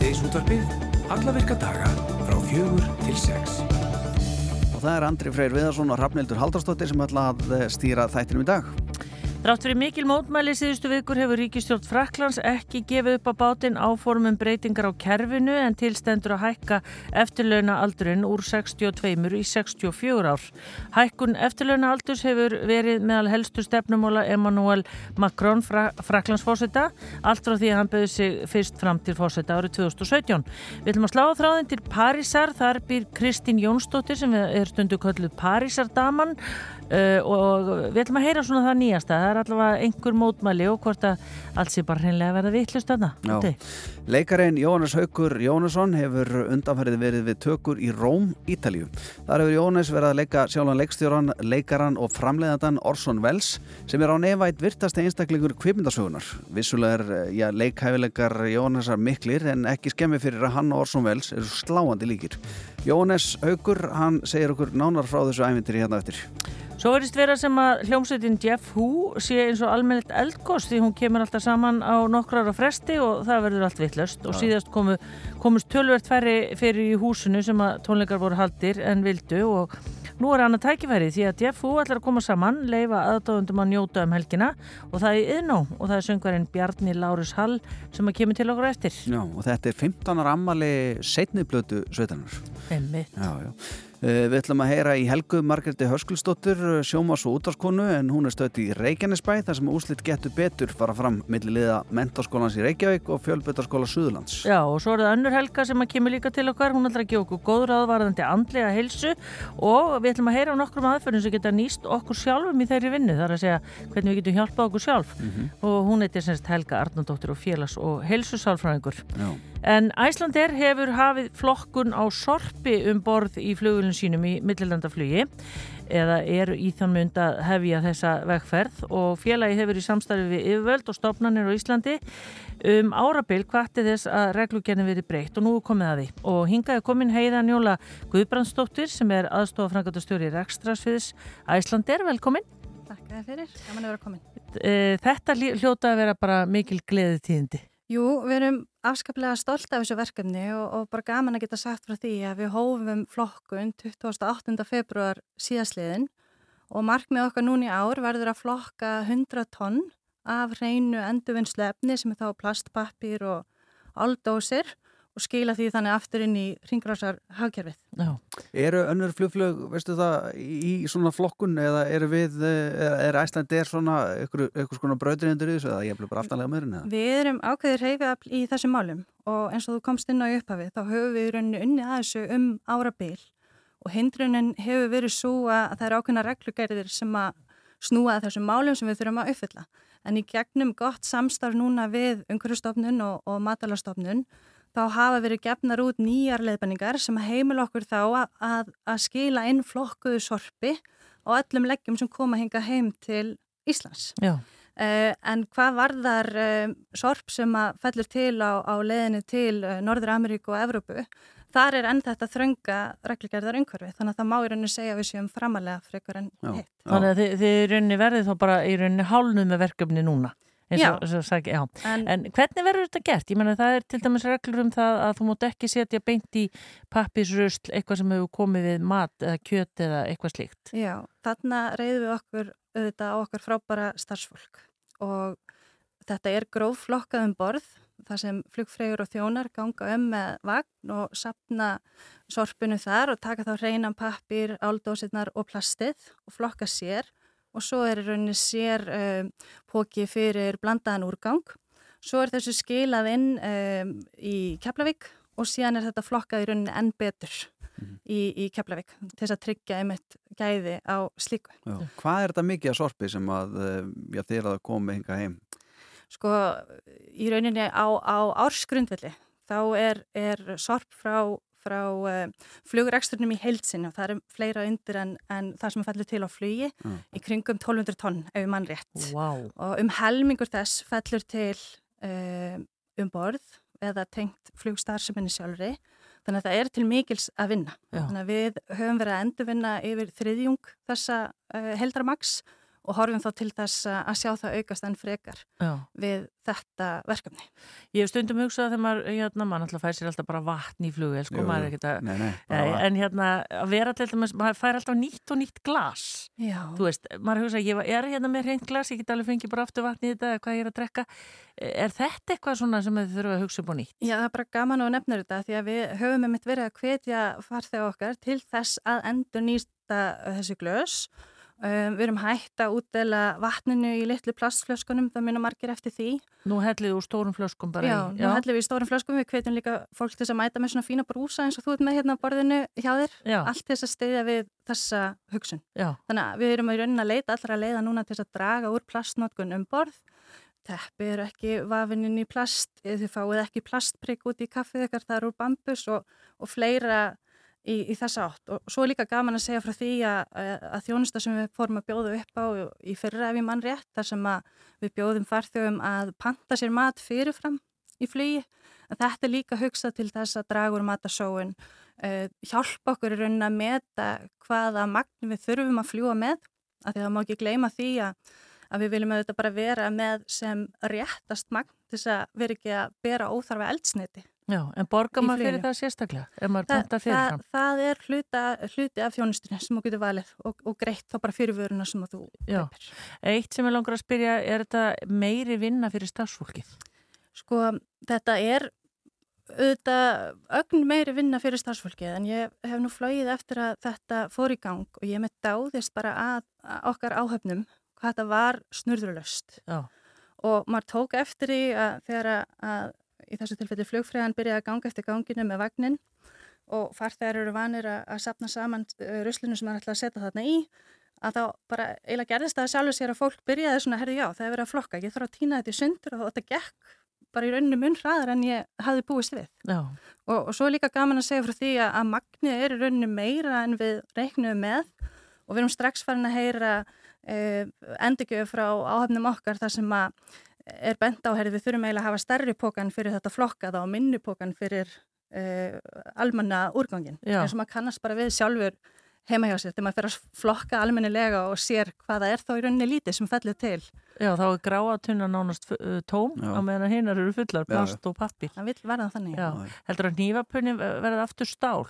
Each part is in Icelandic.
Hádegisútvarpið, alla virka daga frá fjögur til sex. Og það er Andri Freyr Viðarsson og Rafnildur Haldarsdóttir sem ætla að stýra þættinum í dag. Drátt fyrir mikil mótmæli síðustu vikur hefur Ríkistjórn Fraklands ekki gefið upp á bátinn áformum breytingar á kerfinu en tilstendur að hækka eftirlauna aldurinn úr 62 í 64 ár. Hækkun eftirlauna aldurs hefur verið meðal helstu stefnumóla Emmanuel Macron fra Fraklandsfósita allt frá því að hann bauði sig fyrst fram til fósita árið 2017. Við ætlum að slá þráðin til Parísar, þar býr Kristín Jónsdóttir sem er stundu kölluð Parísardaman Uh, og við ætlum að heyra svona það nýjasta það er allavega einhver mótmæli og hvort að allt sé bara hreinlega verða vittlust þarna Leikarein Jónas Haugur Jónasson hefur undanferðið verið við tökur í Róm, Ítalíu. Þar hefur Jónas verið að leika sjálfan leikstjóran leikaran og framleiðandan Orson Welles sem er á nevægt virtast einstaklingur kvipindasögunar vissulega er eh, ja, leikhæfilegar Jónasar miklir en ekki skemmi fyrir að hann og Orson Welles eru sláandi líkir. Jónas Haugur, hann segir okkur nánar frá þessu ævindir hérna eftir Svo verðist vera sem að hljómsveitin Jeff Hu sé eins og almennilegt eldkost því hún kemur alltaf saman á nokkrar á fresti og það verður allt vittlust og síðast komu, komust tölvert færri fyrir í húsinu sem að tónleikar voru haldir en vildu og nú er annað tækifæri því að Jeff Hu ætlar að koma saman, leifa aðdáðundum að njóta um helgina og það er yðnó og það er söngvarinn Bjarni Lárus Hall sem að kemur til okkur eftir. Já og þetta er 15. ammali setniblötu sveitanar. Emmitt. Já, já. Eh, við ætlum að heyra í Helgu Margreði Hörskulsdóttur, eh, sjómas og útvarskonu en hún er stöðt í Reykjanesbæ þar sem úslitt getur betur fara fram millilega mentarskólans í Reykjavík og fjölbyttarskóla Suðurlands. Já og svo er það önnur Helga sem að kemur líka til okkar, hún ætlar að gefa okkur góður aðvarðandi andlega heilsu og við ætlum að heyra á nokkrum aðferðum sem geta nýst okkur sjálfum í þeirri vinnu þar að segja hvernig við getum hjálpað okkur sjálf mm -hmm. og hún heitir semst Helga Arnaldóttir og félags og. En Æslandir hefur hafið flokkun á sorpi um borð í flugulun sínum í millilandaflugi eða eru í þann mynd að hefja þessa vegferð. Og félagi hefur í samstarfi við yfirvöld og stopnarnir á Íslandi um árabil hvarti þess að reglugjörnum verið breytt og nú er komið að því. Og hingaði komin heiða njóla Guðbrandsdóttir sem er aðstofafrangatastjóri Rækstrasfiðs Æslandir, velkomin. Takk fyrir, gaman að vera komin. Þetta hljóta að vera bara mikil gleði tíðindi Jú, við erum afskaplega stolt af þessu verkefni og, og bara gaman að geta sagt frá því að við hófum flokkun 28. februar síðasliðin og markmið okkar núni ár verður að flokka 100 tonn af hreinu endurvinnslu efni sem er þá plastpappir og aldósir og skila því þannig aftur inn í ringgrásar hagkerfið. Já. Eru önnur flugflög, veistu það, í svona flokkun eða eru við, er Æslandi er svona eitthvað svona bröðrindur í þessu eða ég er bara aftanlega meðrin eða? Við erum ákveðir reyfið í þessum málum og eins og þú komst inn á upphafið þá höfum við rauninni unni að þessu um árabil og hindrunin hefur verið svo að það eru ákveðna reglugerðir sem að snúa þessum málum sem við þurfum að uppfylla. En í gegnum gott samstarf núna við umhverfstofnun og, og matalastofnun þá hafa verið gefnar út nýjar leiðbenningar sem heimil okkur þá að, að, að skila inn flokkuðu sorpi og öllum leggjum sem koma hinga heim til Íslands. Já. Uh, en hvað varðar uh, sorp sem fellur til á, á leiðinu til uh, Norður Ameríku og Evrópu, þar er enn þetta þrönga regligerðar umhverfi, þannig að það má í rauninni segja að við séum framalega frekar en hitt. Þannig að þið, þið í rauninni verðið þá bara í rauninni hálnuð með verkefni núna. Já. Og, sag, já. En, en hvernig verður þetta gert? Ég menna það er til dæmis reglur um það að þú mútt ekki setja beint í pappisrösl eitthvað sem hefur komið við mat eða kjöt eða eitthvað slíkt. Já, þarna reyðum við okkur auðvitað á okkar frábæra starfsfólk og þetta er grófflokkað um borð þar sem flugfrægur og þjónar ganga um með vagn og sapna sorpunu þar og taka þá reynan pappir, áldósirnar og plastið og flokka sér og svo er í rauninni sér um, póki fyrir blandaðan úrgang. Svo er þessu skilað inn um, í Keflavík og síðan er þetta flokkað í rauninni enn betur mm. í, í Keflavík til þess að tryggja einmitt gæði á slíku. Já. Hvað er þetta mikið að sorpi sem að já, þér að koma hinga heim? Sko í rauninni á, á ársgrundvelli þá er, er sorp frá frá uh, flugreksturnum í heilsinu og það er fleira undir en, en það sem fellur til á flugi mm. í kringum 1200 tonn ef mann rétt wow. og um helmingur þess fellur til uh, um borð eða tengt flugstarfseminni sjálfri þannig að það er til mikils að vinna Já. þannig að við höfum verið að endurvinna yfir þriðjung þessa uh, heldramags og horfum þá til þess að sjá það aukast enn frekar Já. við þetta verkefni. Ég hef stundum hugsað þegar maður, hérna, maður alltaf fær sér alltaf bara vatn í flugvel, sko, Jú, maður er ekkert að, bara- en hérna, að vera til dæmis, maður fær alltaf nýtt og nýtt glas. Já. Þú veist, maður hugsa, ég er hérna með reynd glas, ég get alveg fengið bara aftur vatn í þetta eða hvað ég er að drekka. Er þetta eitthvað svona sem þið þurfum að hugsa upp á nýtt? Já, það er bara gaman að nefna þetta því að við höfum einmitt verið að hvetja farþega Um, við erum hægt að útdela vatninu í litlu plastflöskunum, það minna margir eftir því. Nú hellið úr stórum flöskum bara Já, í. nú hellum við í stórum flöskum, við hvetjum líka fólk til þess að mæta með svona fína brúsa eins og þú ert með hérna á borðinu hjá þér. Já. Allt þess að steyðja við þessa hugsun. Já, Þannig að við erum í raunin að leita allra leiða núna til þess að draga úr plastnótkun um borð. Teppi eru ekki vafininn í plast, þið fáið ekki plastprygg út í kaffið í, í þessa átt. Og svo er líka gaman að segja frá því að, að, þjónusta sem við fórum að bjóða upp á í fyrra ef ég mann rétt, þar sem við bjóðum farþjóðum að panta sér mat fyrirfram í flugi. En þetta er líka hugsað til þess að draga úr matasóun, uh, hjálpa okkur í raunin að meta hvaða magn við þurfum að fljúa með, af því það má ekki gleyma því að að við viljum auðvitað bara vera með sem réttast magn til þess að vera ekki að bera óþarfa eldsniti. Já, en borgar Í maður fyrir það sérstaklega, það, fyrirfram? það er hluta, hluti af þjónustunni sem þú getur valið og, og greitt þá bara fyrir vöruna sem þú kaupir. Eitt sem ég langar að spyrja, er þetta meiri vinna fyrir stafsfólkið? Sko, þetta er auðvitað ögn meiri vinna fyrir starfsfólkið en ég hef nú flóið eftir að þetta fór í gang og ég með dáðist bara að, að okkar áhöfnum hvað þetta var snurðurlöst. Já, og maður tók eftir því að þegar að í þessu tilfelli flugfræðan byrjaði að ganga eftir ganginu með vagnin og farþegar eru vanir að, að sapna saman uh, ruslinu sem maður ætla að setja þarna í að þá bara eiginlega gerðist það sjálfur sér að fólk byrjaði svona, herri já, það er verið að flokka, ég þarf að týna þetta í sundur og þetta gekk bara í rauninu mun hraðar en ég hafði búist við. Og, og svo er líka gaman að segja frá því að, að magnið er í rauninu meira en við reiknum með og við erum strax farin að heyra uh, endurgjöf frá áhafnum okkar þar sem að er bent á, herri, við þurfum eiginlega að hafa stærri pókan fyrir þetta flokkaða og minni pókan fyrir uh, almanna úrgangin. Já. eins og maður kannast bara við sjálfur heima hjá sér þegar maður fer að flokka almennilega og sér hvaða er þá í rauninni lítið sem fellir til. já, þá er gráa tunna nánast tóm Já. á meðan hinnar eru fullar, Já, plast og pappir. Það vil verða þannig. Já, heldur að nývapunni verða aftur stál?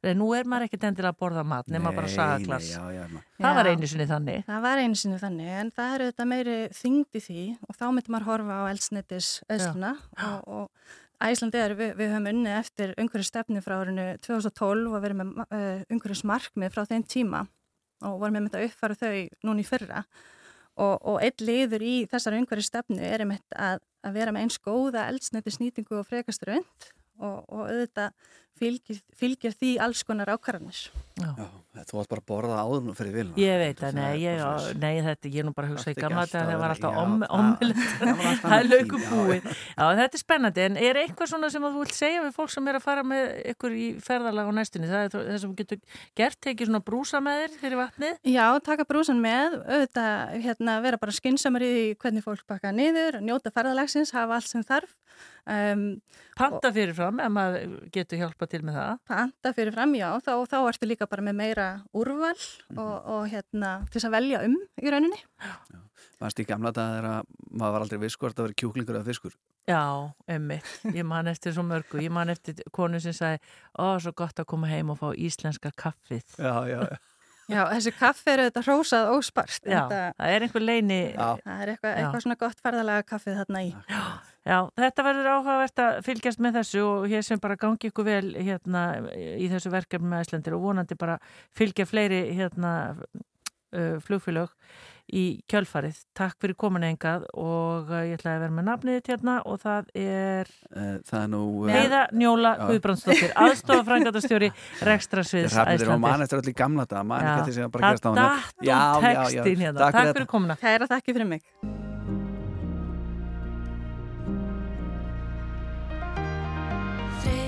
Nei, nú er maður ekkert endilega að borða mat nema bara sagaglas. já, já, já. Það var einu sinni þannig. Það var einu sinni þannig en það eru þetta meiri þyngd í því og þá myndi maður horfa á eldsneitis öðsluna og, og Æslandi er, við, við höfum unnið eftir umhverju stefni frá árinu 2012 og verið með uh, umhverjus markmið frá þeim tíma og vorum með þetta uppfæra þau núna í fyrra og, og einn liður í þessar umhverju stefnu er einmitt að, að vera með eins góða eldsneitis nýtingu og frekastur önd og, og auðvitað fylgir, fylgir því alls konar. Já, þú varst bara að borða áður nú fyrir vilna. Ég veit að, nei, ég, svoleiðis. nei, þetta, ég er nú bara að hugsa í gamla þetta, að það var alltaf já, om- það- er búið. Já, þetta er spennandi, en er eitthvað svona sem að þú vilt segja við fólk sem er að fara með ykkur í ferðalag á næstunni, það er það sem getur gert, tekið svona brúsa með þér fyrir vatnið? Já, taka brúsan með, auðvitað hérna, vera bara skynnsamar í hvernig fólk bakka niður, njóta ferðalagsins, hafa allt sem þarf. Um, Panta fyrirfram, ef maður getur hjálpa til með það. panta fyrir fram, já, þá, þá ertu líka bara með meira úrval og, og hérna, til þess að velja um í rauninni. Manst í gamla dag að maður var aldrei viss hvort að vera kjúklingur eða fiskur. Já, emmi, ég man eftir svo mörgu, ég man eftir konu sem sagði, ó, svo gott að koma heim og fá íslenska kaffið. Já, já, já. Já, þessi kaffi er auðvitað hrósað óspart. Já, Þetta, það er einhver leini, Já. það er eitthvað, Já. eitthvað svona gott ferðalaga kaffið þarna í. já, þetta verður áhugavert að fylgjast með þessu og hér sem bara gangi ykkur vel hérna í þessu verkefni með Æslandir og vonandi bara fylgja fleiri hérna uh, flugfélög í kjölfarið. Takk fyrir komin engað og uh, ég ætlaði að vera með nafnið þitt hérna og það er Eh, Það er nú... eh, Heiða Njóla. Guðbrandsdóttir, aðstofa frængatastjóri Rekstrasviðs Hrafnir og mann Æslandir. eftir öll í gamla dag, mann ekki eftir sem að bara það gerast á textin hérna. Takk Takk fyrir fyrir komuna. Kæra þakki fyrir mig.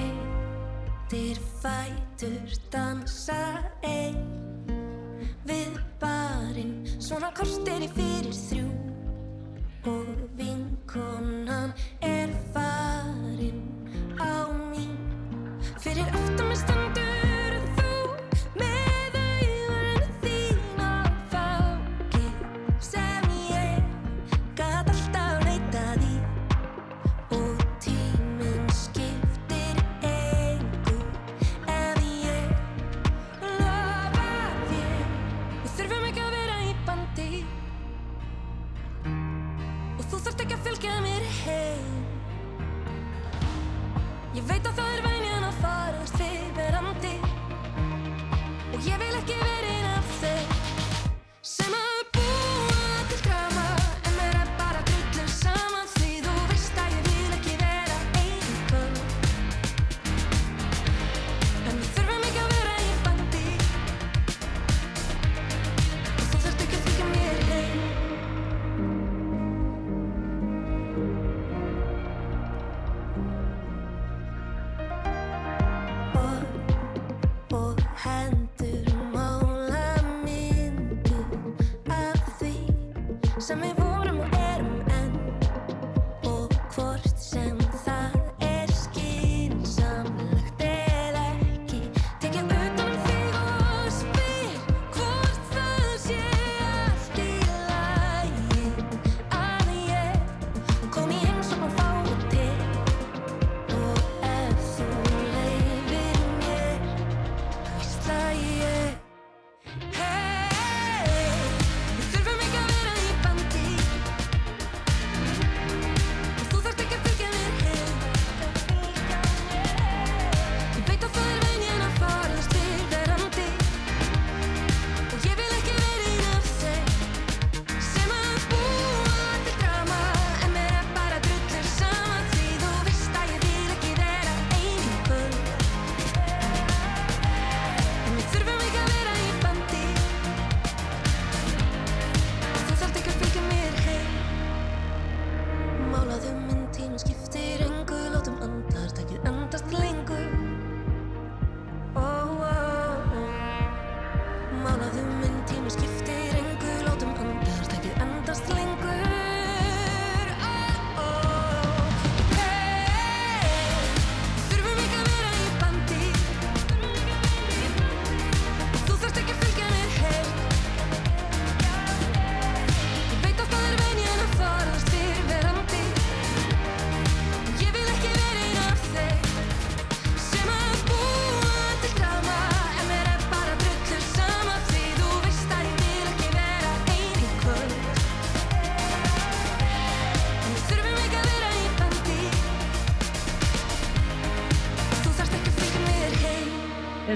Þreytir fætur dansa ein Við barinn svona kortir í fyrir þrjú. Og vinkonan er farin á mín Fyrir aftan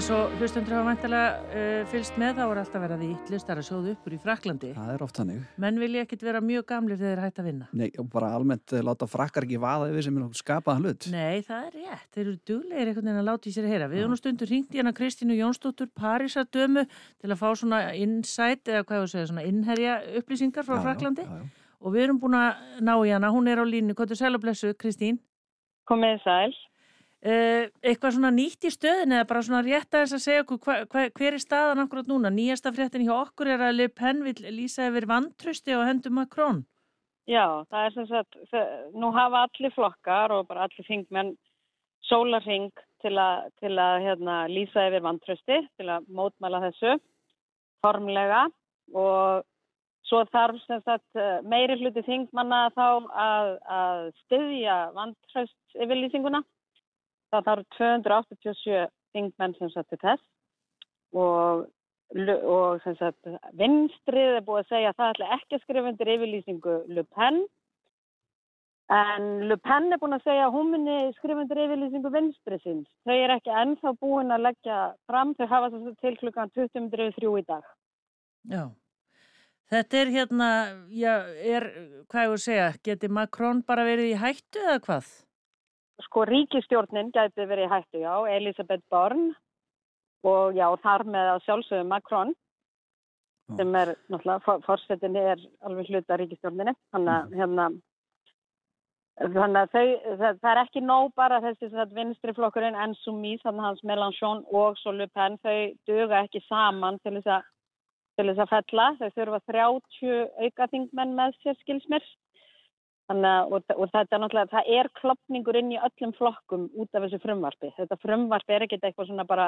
eins og hlustundur hafa mæntilega uh, fylgst með þá er alltaf verið að því ítlistar að sjóðu uppur í Fraklandi. Það er oft hannig. Menn vilja ekkit vera mjög gamlir þegar þeir hægt að vinna. Nei, og bara almennt eh, láta frakkar ekki vaða yfir sem er nokkuð skapaðan hlut. Nei, það er rétt. Þeir eru duglegir einhvern veginn að láta í sér að heyra. Við höfum stundur ringt í hana Kristínu Jónsdóttur Parísadömu til að fá svona insight eða hvað ég segja, svona innherja upplýsingar frá Já, já, Fraklandi já, já. og við erum búin að ná í hana. Hún er á línu. Hvað er sæl og blessu, Kristín? Komið sæl. Uh, eitthvað svona nýtt í stöðin eða bara svona rétt að þess að segja okkur hva, hva, hver er staðan akkurat núna? Nýjasta fréttin hjá okkur er að Le Pen vil lýsa yfir vantrösti og hendur Macron. Já, það er sem sagt, nú hafa allir flokkar og bara allir þingmenn sólarhing til að, til að hérna, lýsa yfir vantrösti, til að mótmæla þessu formlega og svo þarf sem sagt meiri hluti þingmanna þá að, að styðja vantröst yfirlýsinguna. Það þarf 287 þingmenn sem sagt til þess og, og sagt vinstrið er búið að segja að það ætla ekki að skrifa undir yfirlýsingu Le Pen en Le Pen er búin að segja að hún muni skrifa undir yfirlýsingu vinstrið síns. Þau er ekki ennþá búin að leggja fram, þau hafa þess að til klukkan 20.03 í dag. Já, þetta er hérna, já, er, hvað ég voru að segja, geti Macron bara verið í hættu eða hvað? Sko ríkistjórnin gæti verið hættu, já, Elisabeth Born og já, þar með að sjálfsögum Macron Já. sem er náttúrulega, fórsetinni er alveg hluta ríkistjórninni, þannig að hérna Þannig að þau, það, það er ekki nóg bara þessi að vinstri flokkurinn Ensumís, þannig hans Mélenchon og svo Le Pen, þau duga ekki saman til þess að, til þess að fella. Þau þurfa 30 aukaþingmenn með sér skilsmér. Að, og, og þetta er náttúrulega, það er klopningur inn í öllum flokkum út af þessu frumvarfi. Þetta frumvarfi er ekkert eitthvað svona bara,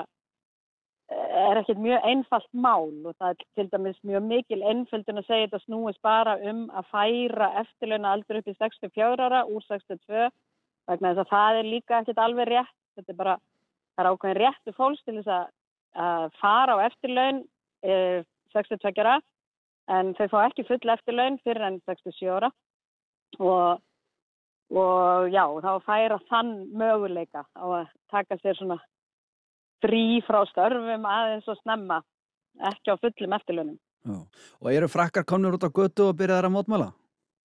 er ekkert mjög einfalt mál og það er til dæmis mjög mikil einföldun að segja þetta snúist bara um að færa eftirleuna aldur upp í 64 ára úr 62 vegna þess að það er líka ekkert alveg rétt þetta er bara, það er ákveðin réttu fólks til þess að, að fara á eftirlaun eh, 62 ára en þau fá ekki full eftirlaun fyrir enn 67 ára og, og já, þá færa þann möguleika á að taka sér svona frí frá störfum aðeins og snemma, ekki á fullum eftirlunum. Já. Og eru frakkar komnir út á götu og byrjaðar að mótmæla?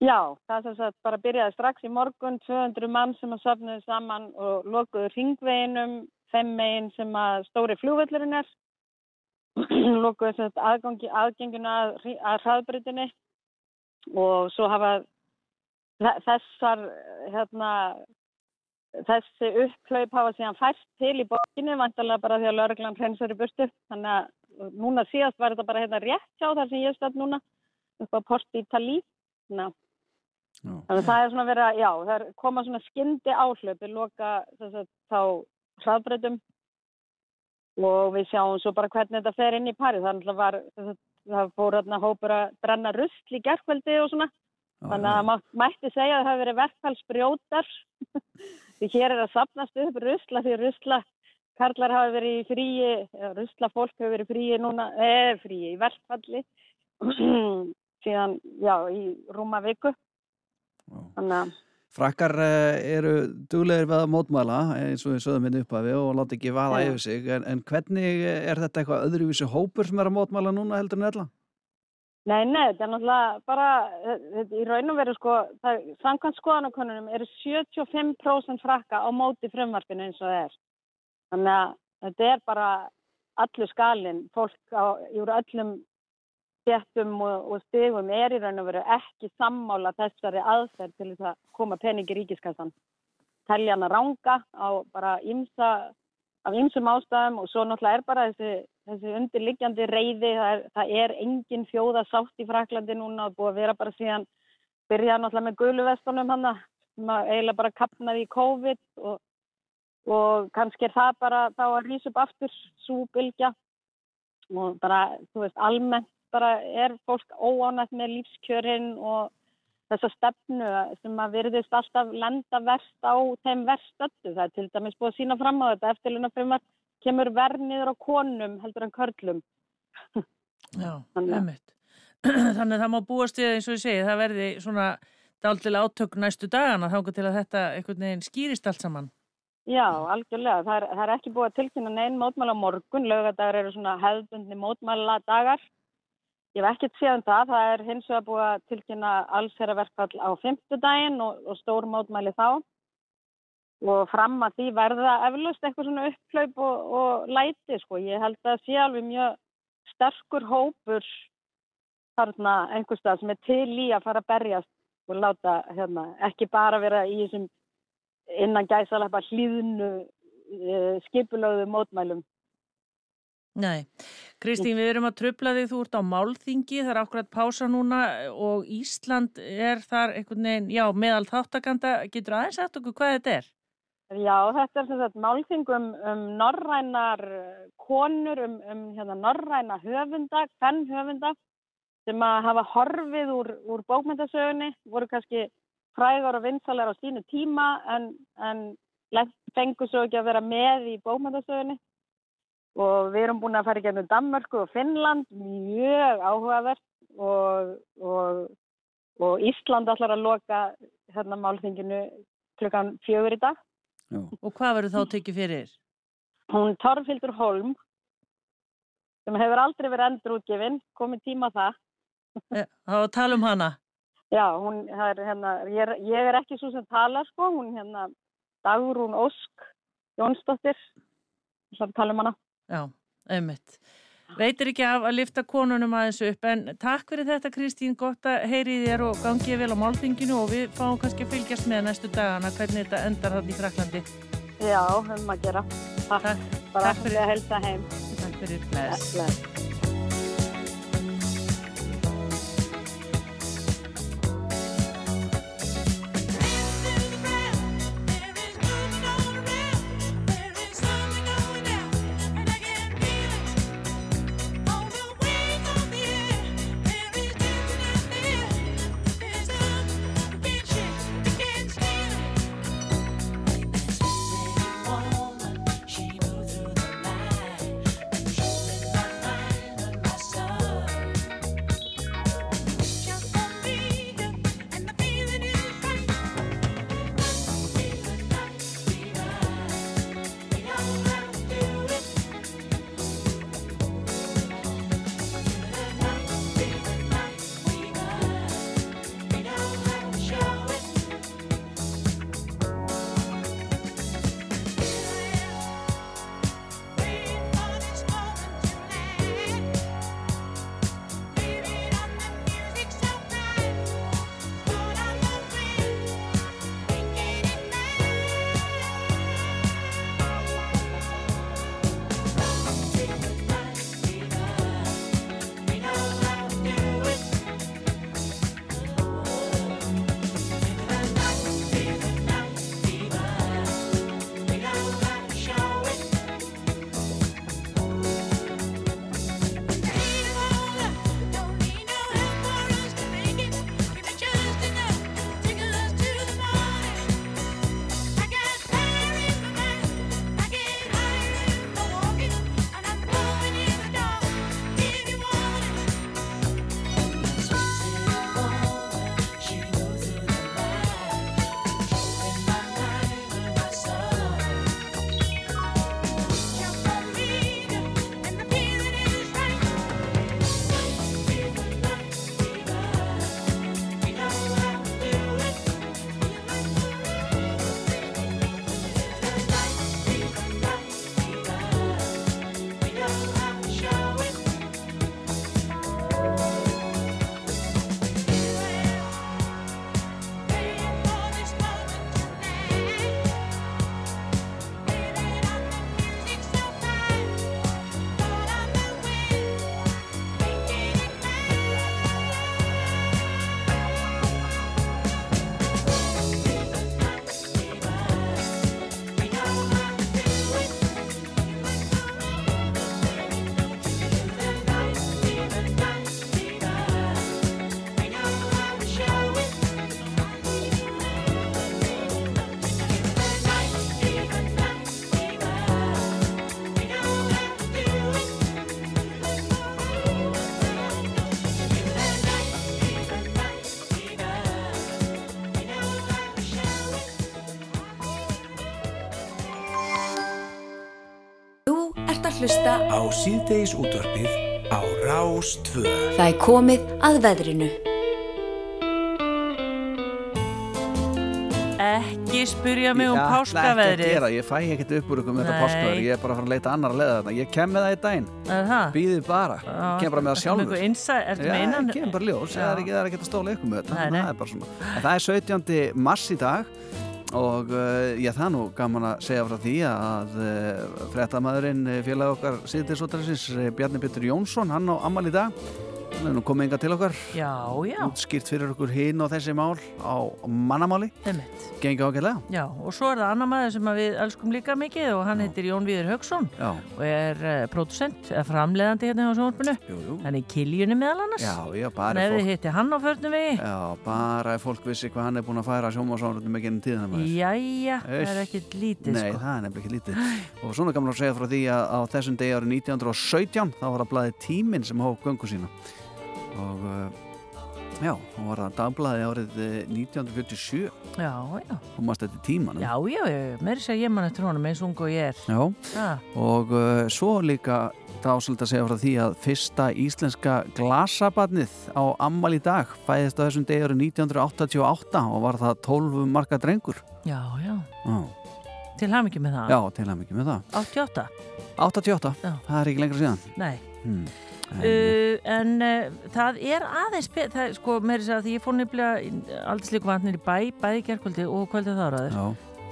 Já, það sem sagt bara byrjaði strax í morgun, 200 mann sem að safnuðu saman og lokuðu ringveginum, þeim megin sem að stóri fljóvöllurinn er, lokuðu aðgenguna að, að hraðbrytinni og svo hafa þessar, hérna, þessi upphlaup hafa síðan fæst til í borginni, vantarlega bara því að lauruglan hreinsar í burtu. Þannig að núna síðast var þetta bara hérna rétt hjá þar sem ég stöld núna, upp á Port Ítali. Þannig að það er svona verið að, já, það er koma svona skyndi áhlaupi, loka þess að þá hraðbreytum og við sjáum svo bara hvernig þetta fer inn í pari. Það, var, það fór hérna hópur að brenna rusl í gerðkveldi og svona. Þannig að maður mætti segja að það hefur verið verkfallsbrjótar því hér er að sapnast upp rusla því rusla karlar hafa verið í fríi, rusla fólk hefur verið fríi núna, eða fríi í verkfalli síðan, já, í rúma viku. Frakkar eru duglegir við að mótmæla eins og við sögum inn upp að við og láta ekki vaða Já. yfir sig en, en hvernig er þetta eitthvað öðruvísi hópur sem er að mótmæla núna heldur en ella? Nei, nei, þetta er náttúrulega bara, þetta í raun og veru sko, samkvæmt skoðanakonunum eru 75% frakka á móti frumvarpinu eins og það er. Þannig að þetta er bara allur skalinn, fólk á, úr öllum stjættum og, og stigum er í raun og veru ekki sammála þessari aðferð til þess að koma peningi ríkiskassan. Telja hana ranga á bara ymsa, af ymsum ástæðum og svo náttúrulega er bara þessi þessi undirliggjandi reyði, það er, það er engin þjóða sátt í Fraklandi núna og búið að vera bara síðan byrjað náttúrulega með guluvestunum hann að eiginlega bara kapnaði í COVID og, og kannski er það bara þá að rýsa upp aftur svo bylgja. Og bara, þú veist, almennt bara er fólk óánætt með lífskjörinn og þessa stefnu sem að virðist alltaf lenda verst á þeim verstöldu. Það er til dæmis búið að sína fram á þetta eftirluna frumar kemur verð niður á konum heldur en körlum. Já, ummitt. Þannig að það má búast við eins og ég segi, það verði svona dálitilega átök næstu dagana þángu til að þetta einhvern veginn skýrist allt saman. Já, algjörlega. Það er, það er ekki búið að tilkynna neinn mótmæla morgun. Laugadagar eru svona hefðbundni mótmæla dagar. Ég hef ekkert séð um það. Það er hins vegar búið að tilkynna allsherraverkfall á fymtudaginn og, og stór mótmæli þá. Og fram að því verða eflust eitthvað svona upphlaup og, og læti, sko. Ég held að sé alveg mjög sterkur hópur þarna einhverstað sem er til í að fara að berjast og láta hérna, ekki bara vera í þessum innan gæsaleppa hlýðnu uh, skipulöðu mótmælum. Nei, Kristín, við erum að tröfla þig, þú ert á málþingi, það er akkurat pása núna og Ísland er þar einhvern veginn, já, meðal þáttakanda, getur aðeins sagt okkur hvað þetta er? Já, þetta er sem sagt málþing um, um norrænar konur, um, um hérna, norræna höfunda, fenn höfunda sem að hafa horfið úr, úr bókmyndasögunni, voru kannski frægar og vinsalega á sínu tíma en, en fengur svo ekki að vera með í bókmyndasögunni og við erum búin að fara í gennum Danmörku og Finnland, mjög áhugavert og, og, og Ísland ætlar að loka hérna málþinginu klukkan fjögur í dag. Já. Og hvað verður þá tekið fyrir? Hún Torfhildur Holm sem hefur aldrei verið endur útgefin, komið tíma það. Þá tala um hana. Já, hún, er, hérna, ég, er, ég er ekki svo sem tala sko, hún hérna Dagrún Ósk Jónsdóttir, sem tala um hana. Já, auðvitað. Veitir ekki af að lifta konunum aðeins upp en takk fyrir þetta Kristín, gott að heyri þér og gangið vel á máltinginu og við fáum kannski að fylgjast með næstu dagana hvernig þetta endar hann í Fraklandi. Já, höfum að gera. Takk, takk. takk fyrir að helsa heim. Takk fyrir, bless. bless. Hlusta á síðdeis útvarpið á Rás 2. Það er komið að veðrinu. Ekki spyrja mig um Ég ætla ekki að páskaveðrið. gera, ég fæ ekkert upp úr ykkur með þetta Nei. páskaveðri, ég er bara að fara að leita annar að leiða þarna. Ég kem með það í daginn, Er býðið bara, Já, kem bara með það sjálfur. Ertu með innan? ég kem bara ljós, það er ekki, er að stóla ykkur með þetta, það er bara svona. En það er 17. mars í dag og uh, já, það nú gaman að segja frá því að uh, fréttamaðurinn uh, félag okkar síðdeisóttarins, Bjarni Pétur Jónsson, hann á ammal í dag, hann er nú komið enga til okkar, Já, já, útskýrt fyrir okkur hinn og þessi mál á mannamáli, einmitt. gengi ágætlega. Já, og svo er það annar maður sem að við elskum líka mikið og hann Já. heitir Jón Víður Haugsson Já, og er uh, producent, eða framleiðandi hérna á sjónvarpinu. jú, jú. Hann er í kiljunni meðal annars. Já, já, bara ef fólk þið hitti hann á förnum vegi. Já, bara ef fólk vissi hvað hann er búin að færa sjómasánröndum ekki ennum tíðan. Jæja, það er ekkit lítið Nei, sko. það er ekki lítið. Og svona gaman að segja frá því að á þessum degi árið 1917 þá var það blaðið tíminn sem hóf göngu sína. Og uh, já, þá var það dagblaði árið eh, 1947 Já, já, og maður stætti tímanum. já, já, já, meiri segja ég mann eftir honum eins ung og ég er. Já, Já, og uh, svo líka þá svolítið að segja frá því að fyrsta íslenska glasabarnið á ammal í dag fæðist á þessum degi árið 1988 og var það 12 marka drengur. já, já, Já, til ham ekki með það. já til að mikið með það. 88? 88, Já. það er ekki lengra síðan. Nei. Hmm. Uh, en uh, það er aðeins það, er, sko, meiri segja að því ég fór nefnilega aldrei slíku vatnir í bæ, bæði gerkvöldi og kvöldið þáraður,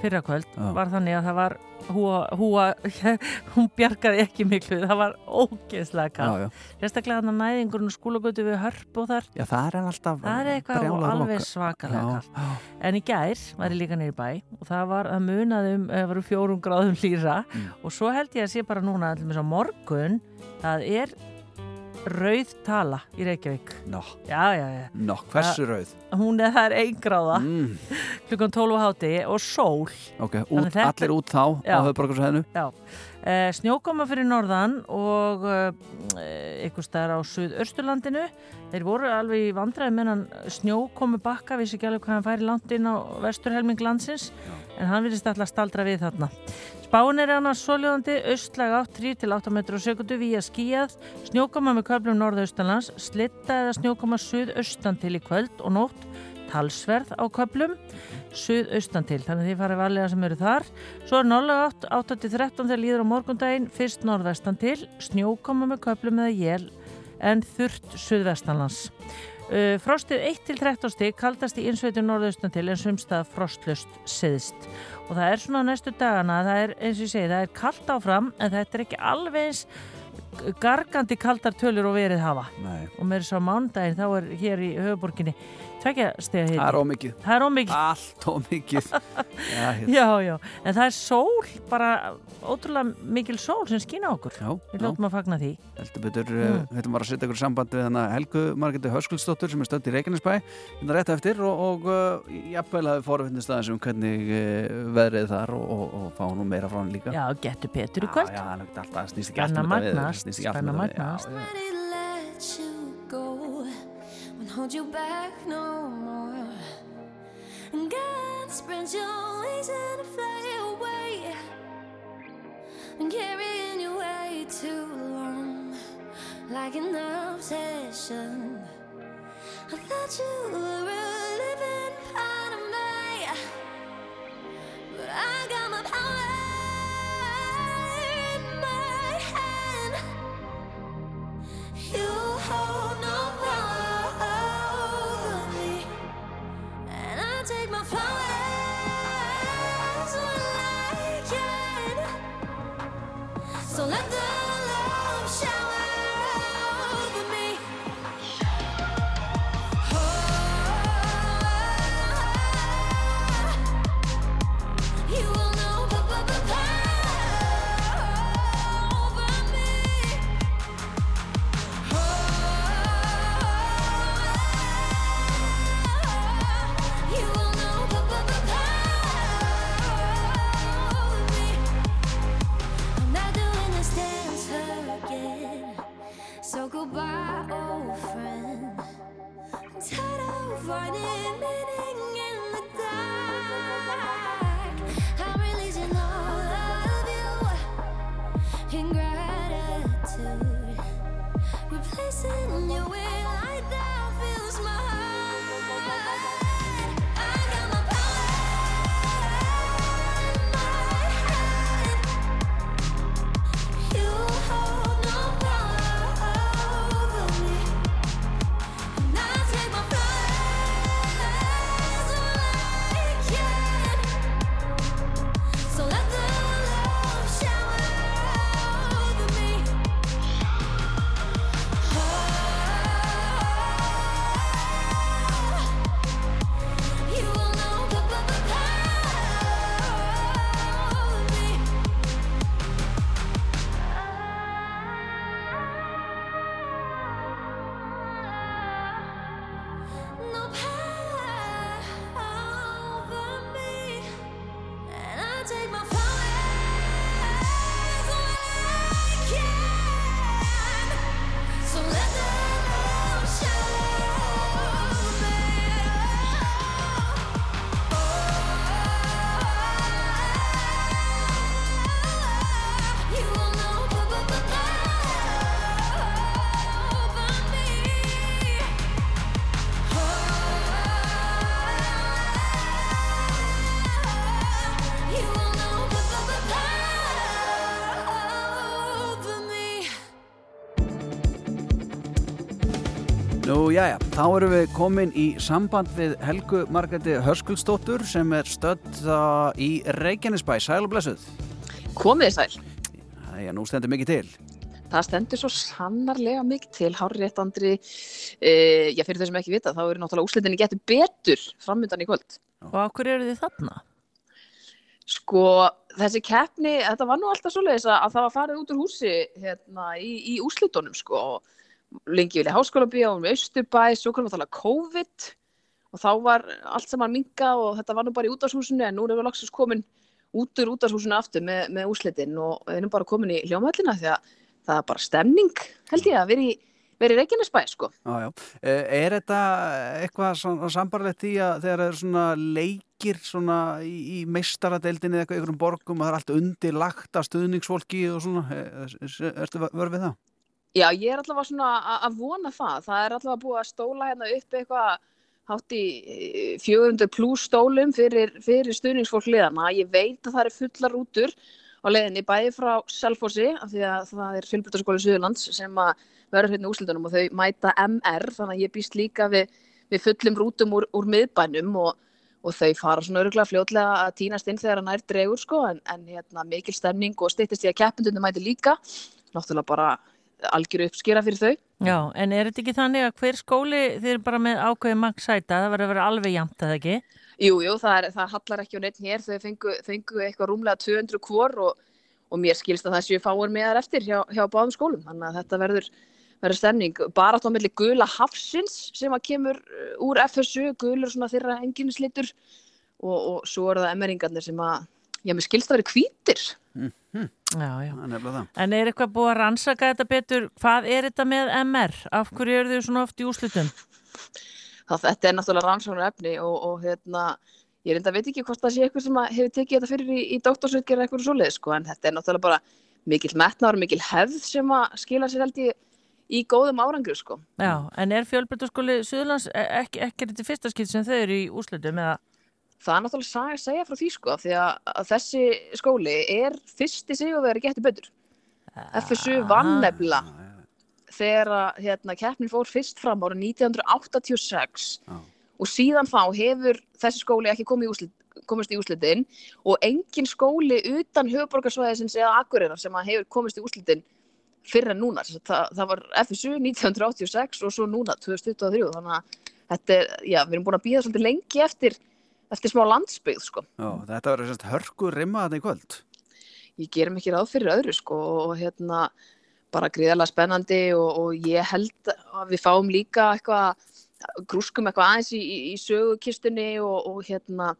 fyrra kvöld Já. var þannig að það var húa, húa hún bjargaði ekki miklu það var ógeðslega já, kall já. sérstaklega hann að næðingurinn og skólagötu við hörp og þar, Já, það er alltaf það er eitthvað brjálað alveg svakalega Já, kall já, en í gær var ég líka neyri bæ og það var að munaði um, það varu fjórum gráðum hlýra Mm. og svo held ég að sé bara núna allir á morgun, það er rauð tala í Reykjavík. Nó, já, já, já, nó, hversu rauð? hún er það er ein gráða. Mm, klukkan 12 á háti og sól. Ok, út, þetta- allir út þá Já. á höfbrukarsæðinu Já, eh, snjókoma fyrir norðan og eh, einhvers staðar á suðausturlandinu. Þeir voru alveg í vandræði meðan snjókomu bakka, vissi ekki alveg hvað hann færi langt inn á vesturhelming landsins, en hann virðist alltaf staldra við þarna. Spáin er annars soljóðandi, austlæg átt 3-8 metrar á sekundu vía skíjað, snjókoma með köflum norðaustanlands, slitta eða snjókoma suðaustan til í kvöld og nótt, talsverð á köflum, suðaustan til, þannig að þið farið varlega sem eru þar. Svo er norðlega átt 8-13 þegar líður á morgundaginn, fyrst norðvestan til, snjókoma með köflum eða jél en þurrt suðvestanlands. Uh, frostið 1-13 stig kaldast í innsveitur norðaustan til en sumstað frostlust siðst og það er svona næstu dagana það er eins og ég segi, það er kallt áfram en þetta er ekki alveg eins gargandi kaldar tölur og verið hafa. Nei, og með þess að mánudaginn þá er hér í höfuborginni tvekja stega það er ómikið það er ómikið Allt ómikið Já, Já, já, en það er sól, bara ótrúlega mikil sól sem skýna okkur. já, Við lótum að fagna því. heldur betur Mm. mm. Þetta var að setja ykkur samband við hana Helgu Margeti Höskuldsdóttur sem er stödd í Reykjanesbæ. Hérna rétt eftir og, og uh, jafnvel hafi fóröfnist aðeins um hvernig uh, veðrið þar og, og, og fá nú meira frá hann líka. Já, getur Petur í kvöld. Já, já, hold you back no more. And God spread your wings and fly away. And carrying you way too long Like an obsession. I thought you were a living part of me But I got my power þá erum við komin í samband við Helgu Margreti Hörskulsdóttur sem er stödd uh, í Reykjanesbæ, sæl og blessuð. Komið sæl. Jæja, nú stendur mikið til. Það stendur svo sannarlega mikið til, hárréttandri, e, já fyrir þau sem ekki vita, þá eru náttúrulega úslitinni getur betur framöndan í kvöld. Og á hverju eru þið þarna? Sko, þessi keppni, þetta var nú alltaf svoleiðis að, að það var farið út úr húsi hérna, í, í úslitunum, sko, og lengi vilja háskóla bíó, um Östurbæ, svo komum við að tala COVID og þá var allt saman minga og þetta var nú bara í útashúsinu en nú erum við loksins komin út úr útashúsinu aftur með, með úslitin og við erum bara komin í hljómhællina því að það er bara stemning, held ég, að vera í, vera í Reykjanesbæ, sko. Já, já. Eh, Er þetta eitthvað sambarlegt í að þegar það eru svona leikir svona í, í meistaradeildinni eða eitthvað ykkur um borgum og það er allt undirlagt af stuðningsfólki og svona, Eh, er- ertu vörð við það? Já, ég er allavega svona að vona það. Það er allavega búið að stóla hérna upp eitthvað hátt í eh, 400 pluss stólum fyrir, fyrir stuðningsfólk liðana. Ég veit að það eru fullar rútur á leiðinni bæði frá Selfossi, af því að það er fjölbrytaskóli Suðurlands sem verður hérna úslitunum og þau mæta MR, þannig að ég býst líka við, við fullum rútum úr, úr miðbænum og, og þau fara svona öruglega fljótlega að týnast inn þegar hann nær dregur sko, en, en hérna, mikil stemning og styttist í að keppindunum mæti líka, náttúrulega bara algjöru uppskýra fyrir þau. Já, en er þetta ekki þannig að hver skóli er bara með ákveði maks sæta, það verður að vera alveg jæmt að ekki? Jú, jú, það, er, það hallar ekki á neitt hér, þau fengu, fengu eitthvað rúmlega 200 hvor og, og mér skilst að það séu fáur meðar eftir hjá, hjá báðum skólum, þannig að þetta verður, verður stemning. Bara á milli gula hafsins sem að kemur uh, úr FSU, gulur svona þeirra enginislitur og, og svo eru það emmeringarnir sem að, já, mér skilst að vera hvítir. Já, já. Er. En er eitthvað búið að rannsaka þetta betur? Hvað er þetta með MR? Af hverju eru þau svona oft í úslutum? Það, þetta er náttúrulega rannsóknar efni og, og hérna, ég reynda veit ekki hvort það sé eitthvað sem hefur tekið þetta fyrir í, í doktorsveitger eða eitthvað svoleið, sko, en þetta er náttúrulega bara mikill metnaður, mikill hefð sem að skila sér held ég í góðum árangri, sko. Já, en er fjölbrytaskóli Suðlands ekki, ekki þetta fyrsta skipt sem þau eru í úslutum eða? Það er náttúrulega saga að segja frá því, sko, því að, þessi skóli er fyrsti sigurveri getur betur. FSU vann nefnilega þegar hérna, keppnin fór fyrst fram árið 1986 Já. og síðan þá hefur þessi skóli ekki komið í komist í úslitin og engin skóli utan höfuborgarsvæðisins eða Akureyrar sem hefur komist í úslitin fyrir en núna. Það, það var FSU 1986 og svo núna 2023 þannig að þetta já, við erum búin að býða svolítið lengi eftir, eftir smá landsbyggð sko. Já, þetta verður sérst hörku rimma þetta í kvöld. Ég gerum ekki ráð fyrir öðru sko og hérna bara gríðarlega spennandi og, og ég held að við fáum líka eitthvað grúskum eitthvað aðeins í, í, í sögukistunni og, og hérna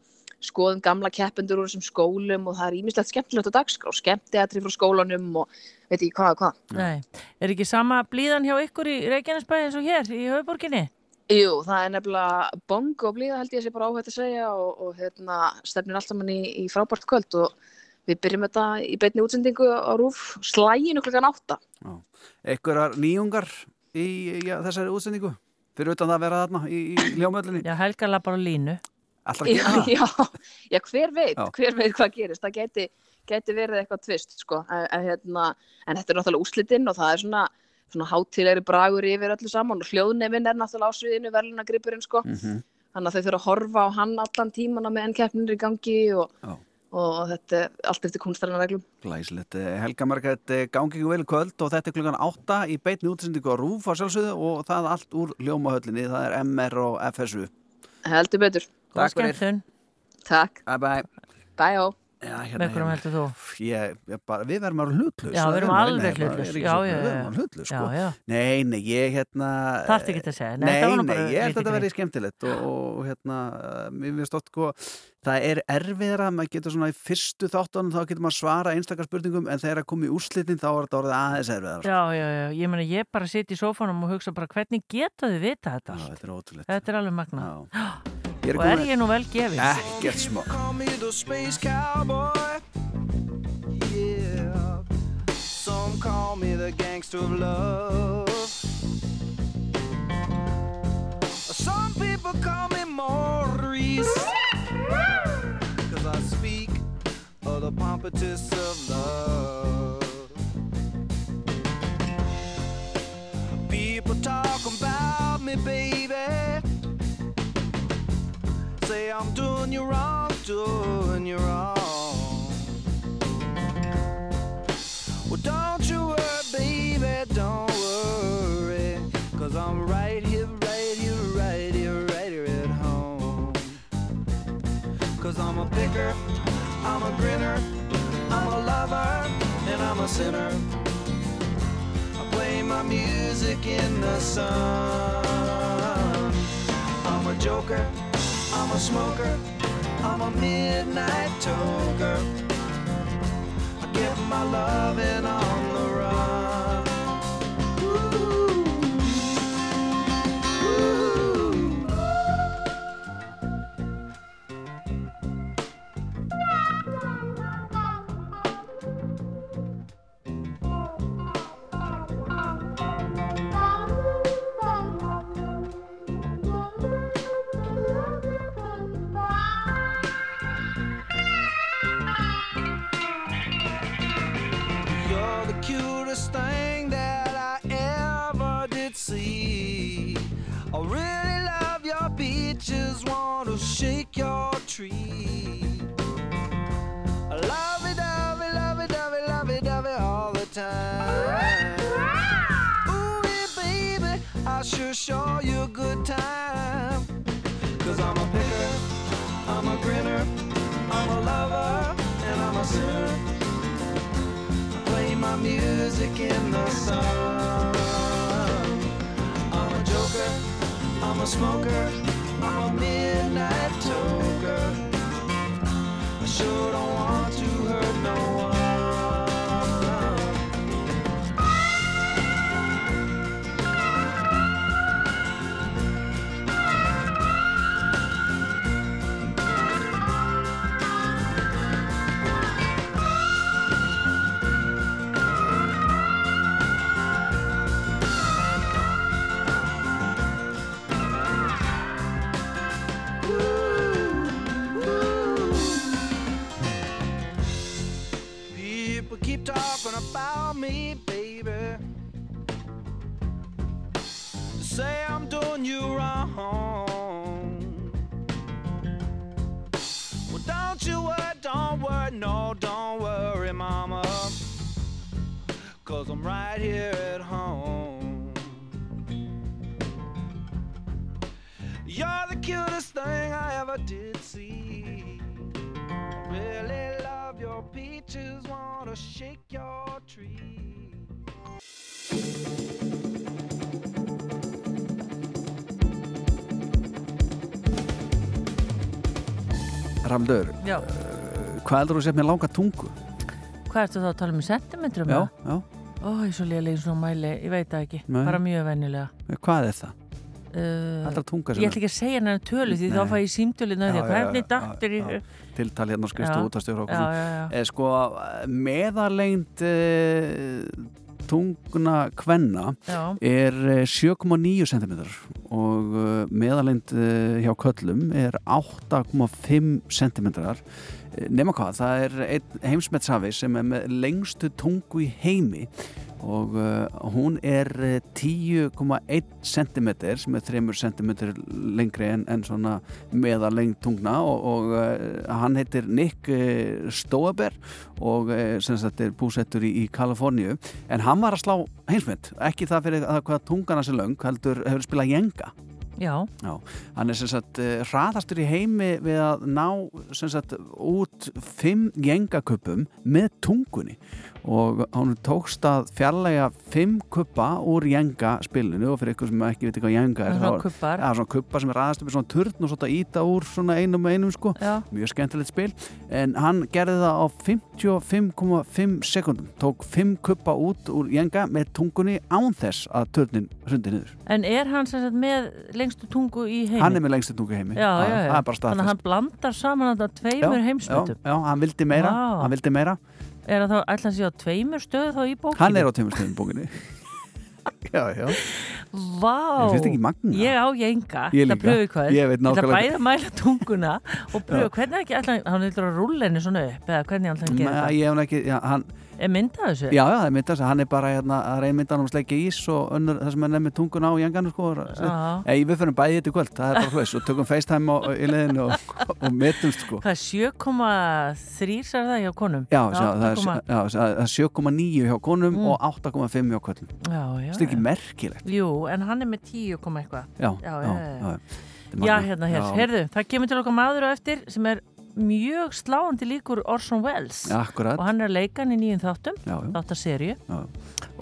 skoðum gamla keppendur úr þessum skólum og það er ímislegt skemmtilegt á dagskrá, skemmtiatri frá skólanum og veit ekki hvað og hvað. Nei, er ekki sama blíðan hjá ykkur í Reykjanesbæ eins og hér í höfuborginni? Jú, það er nefnilega bong og blíða held ég sé bara áhætt að segja og, og hérna stefnir allt saman í, í frábært kvöld og við byrjum þetta í beinni útsendingu á rúf slæginu klukkan átta. Einhverjar nýjungar í já, þessari útsendingu? Fyrir utan það að vera þarna í, í ljómöllinni? Já, Helga lappar á línu. Alltaf að Já, gera það? já, já, hver veit, Já. hver veit hvað gerist, það geti, geti verið eitthvað tvist, sko, en, en, hérna, en þetta er náttúrulega úslitinn og það er svona, svona hátilegri bragur yfir öllu saman og hljóðnefinn er náttúrulega á sviðinu verðlunagripurinn, sko, Mhm. þannig að þau þurfa að horfa á hann allan tíman á meðan keppnin er í gangi og, Já. og þetta er allt eftir kunstarinnar reglum. Glæsilegt. Eh, Helga Margrét, eh, gangi ykkur vel í kvöld og þetta er klukkan 8 í beitni útsendingu á RÚF á sjálfsögðu og það allt úr ljómahöllinni, það er MR og FSU. Heldur betur. Takk. Takk. Bye bye. Bye, ó. Já, hérna, Með hverjum hérna. heldur þú? Ég, ég bara, við verðum að vera hlutlaus. Já, það við er nú- alveg já, Við já. erum alveg hlutlaus, sko. Nei, nei, ég hérna... Þarftu ekki að segja. Nei, Nei, nei, ég held að þetta verði skemmtilegt og, og hérna, mér finnst oft sko, það er erfiðra, maður getur svona í fyrstu þáttunum þá getur maður svara einstakar spurningum en þegar að koma í úrslitin þá er þetta orðið aðeins erfiðar. Já, já, já. Ég meina, ég bara sitt í sófanum og hugsa bara hvernig geta þið vita þetta Já, allt? þetta er ótrúlegt. Þetta er alveg magna. Já. Ég Og er ég nú vel gefin? Ekkert smá. Call me the space cowboy. Yeah. Some call me the gangster of love. Some people call me Maurice. Cause I speak of the pompatus of love. People talk about me, baby. Say I'm doing you wrong, doing you wrong. Well, don't you worry, baby, don't worry. Cause I'm right here, right here, right here, right here at home. Cause I'm a picker, I'm a grinner, I'm a lover, and I'm a sinner. I play my music in the sun. I'm a joker, I'm a smoker, I'm a midnight toker. I get my loving on the run. A smoker, I'm a midnight toker. I sure don't want to hurt no one. Talking about me, baby. Say I'm doing you wrong. Well, don't you worry, don't worry, no, don't worry, mama. Cause I'm right here at home. You're the cutest thing I ever did see. Really your peaches, wanna shake your tree. Ramlur, Já. hvað heldur þú að segja með langa tungu? Hvað ertu þá að tala um í sentimetrum? Já, já. Ó, ég er svo lélega í svona mæli, ég veit það ekki. Nei. Bara mjög venjulega. Hvað er það? Uh, Allra tunga ég ætla ekki að segja hennar tölu því þá Nei. fæ ég að já, hvernig já, Tiltal hérna Já, já, já. Eh, sko, meðalengd eh, tungna kvenna Já. er eh, 7,9 cm og meðalend uh, hjá köllum er 8,5 cm nema hvað, það er einn heimsmetsafi sem er með lengstu tungu í heimi og uh, hún er uh, 10,1 cm sem er 3 cm lengri en, en svona meðalengd tungna og, og uh, hann heitir Nick Stoeber og uh, sem sagt er búsettur í, í Kaliforníu. En hann var að slá heimsmet. Ekki það fyrir að hvað tungana sé löng heldur hefur spilað jenga Já, Já, hann er sem sagt uh, hraðastur í heimi við að ná sem sagt út fimm jengakuppum með tungunni og hann tókst að fjarlæga fimm kuppa úr jenga spilinu. Og fyrir ykkur sem ekki veit hvað jenga er kuppar. Já, svona kuppa sem er aðast upp í svona turn og svona íta úr svona einum og einum sko. Mjög skemmtilegt spil. En hann gerði það á 55,5 sekundum tók fimm kuppa út úr jenga með tungunni án þess að turnin hrundi niður. En er hann sem sagt með lengstu tungu í heimi? hann er með lengstu tungu í heimi. Já, Það- já, já. það er Þannig að hann blandar saman þetta tveimur já, heimsmyndum. já, hann vildi meira, hann vildi meira. Er það þá ætla að sé á tveimur stöðu þá í bókinu? hann er á tveimur stöðum bókinni já, já, Vá! Ég magna. Ég á jenga, Ég það líka. Ég veit ætla nákvæmlega- bæði að mæla tunguna og pröfu hvernig ekki ætla hann heldur að rúlla henni svona upp eða hvernig ætla hann að gera Nei, ég hef hann ekki já, hann, Er myndað þessu? já, já, það er myndast hann er bara hérna, að reynmyndan um sleikja ís og önnur, það sem er nefnir tunguna á janganu sko. Ei, við fyrir bæði þetta í kvöld. Það er bara hlust og tökum FaceTime á, í leiðinu og, og metumst sko. Hvað, 7,3 er það hjá konum? Já, já, það er, 8,- já, það er 7,9 hjá konum Mm. og 8,5 hjá kvöldum Já, já, Það er ekki merkilegt. Jú, en hann er með 10, komma eitthvað. Já, já, já, já, já. Þetta hérna, hér, heyrðu, það kemur til okkar maður á eftir sem er mjög sláandi líkur Orson Welles akkurat. og hann er leikan í nýjum þáttum Já.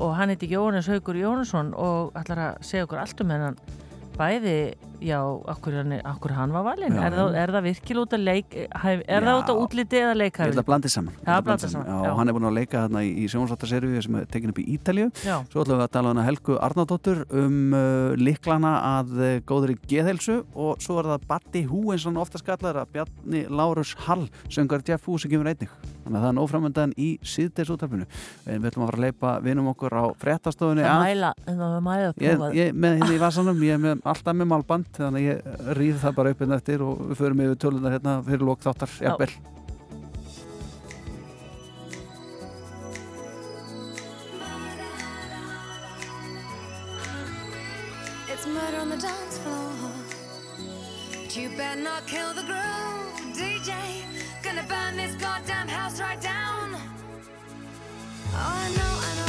og hann heiti Jóhannes Haugur Jóhannesson og ætlar að segja okkur allt um hennan bæði, já, okkur hann, hann var valinn, Já, er, það- er það virkilega út að leik er það Já. út að útliti eða Ég leikhæfi? ætla að blanda saman, Ég að blanda saman, Já, og hann er búin að leika þarna í, í sjónsvartaserju sem er tekin upp í Ítalju. Svo ætlum við að tala um hana Helgu Arnardóttur um uh, liklana að uh, góðri geðhelsu og svo er það Batti Hú eins og hann ofta skallar að Bjarni Lárus Hall söngar Jeff Hú sem kemur einnig. Þannig að það er nóframöndan í síðdeis útarpinu en við ætlum að fara að leipa vinum okkur á frettastofunni Það mæla, það mæla að Ég, ég með hérna í vasanum, ég er með, alltaf með málband þannig að ég rýð það bara upp hérna eftir og við förum yfir tölunar hérna fyrir lók þáttar jafnvel. It's murder on the dance floor. But you better not kill the groove, DJ. Gonna burn this goddamn house right down. Oh, I know, I know,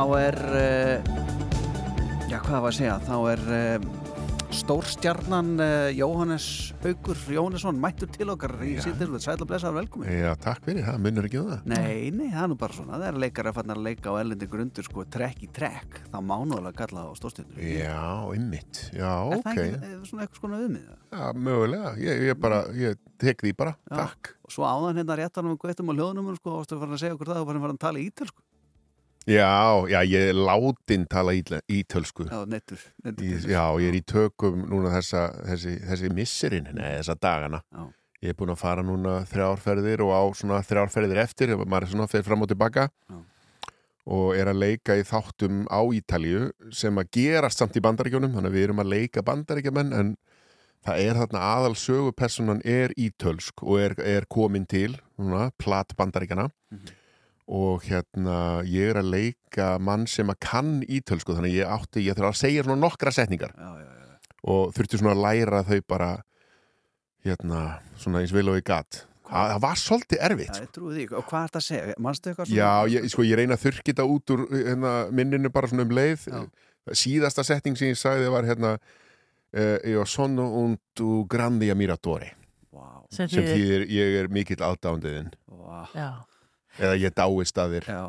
þá er uh, já, hvað var að segja þá er uh, stórstjarnan uh, Jóhannes Haugur Jóhannesson mættur til okkar í Já. sýttirluð sæl og blessaður velkomin Já, takk fyrir, það munur ekki um það. Nei, nei, það er nú bara svona það er leikar að fanna að leika á ellendi grundur sko trekk í trekk, þá mánuðlega kalla það á stórstjarnur Já, ymmit, já, Er ok. það ekki eh, svona eitthvað svona viðmið? Já, mögulega, ég, ég bara, ég tek því bara, Já. takk. Og svo áðan hérna réttanum og gvettum á hljóðnum sko, og varstu að fara að segja okkur það og fara að tala ítölsku Já, já, ég er látin tala ítölsku. Já, nettur, nettur Ég, já, ég er í tökum núna þessa, þessi, þessi misserinn, nei, þessa dagana. Já. Ég er búin að fara núna þrjárferðir og á svona þrjárferðir eftir, ef maður er svona fyrir fram og tilbaka Já. og er að leika í þáttum á Ítalju sem að gerast samt í bandaríkjónum, þannig að við erum að leika bandaríkjamenn en það er þarna aðal sögupersonan er ítölsk og er, er komin til, svona, plat bandaríkjana Mhm. Og hérna ég er að leika mann sem að kann ítölsku þannig að ég átti, ég þurfa að segja svona nokkra setningar. Já, já, já, og þurfti svona að læra þau bara hérna, svona eins vel og ég gat. Það var svolítið erfitt sko. ég trúi því. Og hvað er þetta að segja? Manstu eitthvað Já, ég, sko, ég reyna að þurrki þetta út úr hérna, minninu bara svona um leið. Já. síðasta setting sem ég sagði var hérna ég var sonno und grandi ammiratore. Vá, sem sem þýðir ég er mikill aðdándiðin vá. Já, eða ég dáist að þér Já,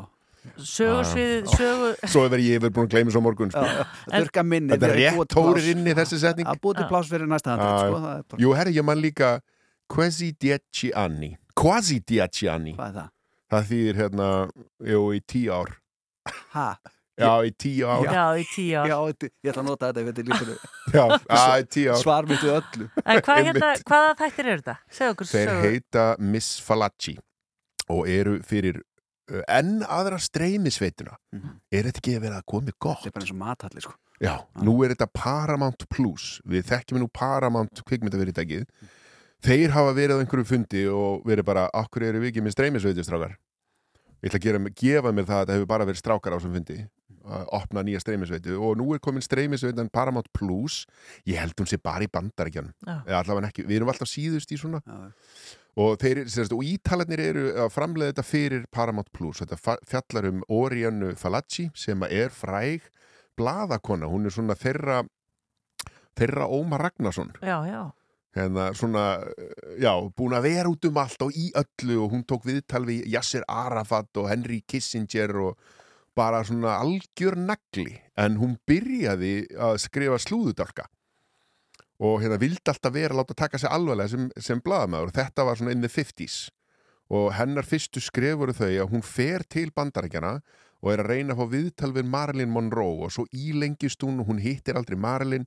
sögursvið, sögu, svo verð ég yfir búin að gleyma svo morgun sko. Þurka minni þetta er rétt tórir inn í þessi setning. Að búið til pláss fyrir næsta handrið Já, sko, er Jú, herri, ég man líka quasi dieci anni quasi dieci anni Hvað er það? það þýðir hérna, jú, í tíu ár. Ha? já, í tíu ár. Já, í tíu ár. Já, þetta- ég ætla að nota þetta ef þetta er lífinu já, í tíu ár. Svar mitt við öllu. En hvað hérna, hvaða þættir eru þetta? Segðu okkur þeir sögu. heita Miss Falacci og eru fyrir enn aðra streymisveituna Mhm. er þetta ekki að vera að komi Þetta gott? Er bara eins og mathalli sko. Já, nú er þetta Paramount Plus. Við þekkjum nú Paramount kvikmyndafyrirtækið þeir hafa verið á einhverju fundi og verið bara, akkur eru við ekki með streymisveitustrákar ég ætla að gera, gefa mér það að þetta hefur bara verið strákar á þessum fundi að opna nýja streymisveitu. Og nú er komin streymisveitan Paramount Plus. Ég held hún sé bara í bandaríkjan eða allavega ekki, við erum alltaf síðust í svona. Já, og þeir, sérst, og ítalarnir eru að framleiða þetta fyrir Paramount Plus. Þetta fjallar um Oriannu Falacci sem er fræg blaðakona, hún er svona þeirra þeirra Ómar Ragnarsson. Já, já, hérna svona, já, búin að vera út um allt og í öllu og hún tók viðtal við Yasser Arafat og Henry Kissinger og bara svona algjör nagli en hún byrjaði að skrifa slúðudálka og hérna vildi alltaf vera að láta taka sig alvarlega sem, sem blaðamæður og þetta var svona in the 50s og hennar fyrstu skrif voru þau að hún fer til bandarækjana og er að reyna að fá viðtal við Marilyn Monroe og svo ílengist hún og hún hittir aldrei Marilyn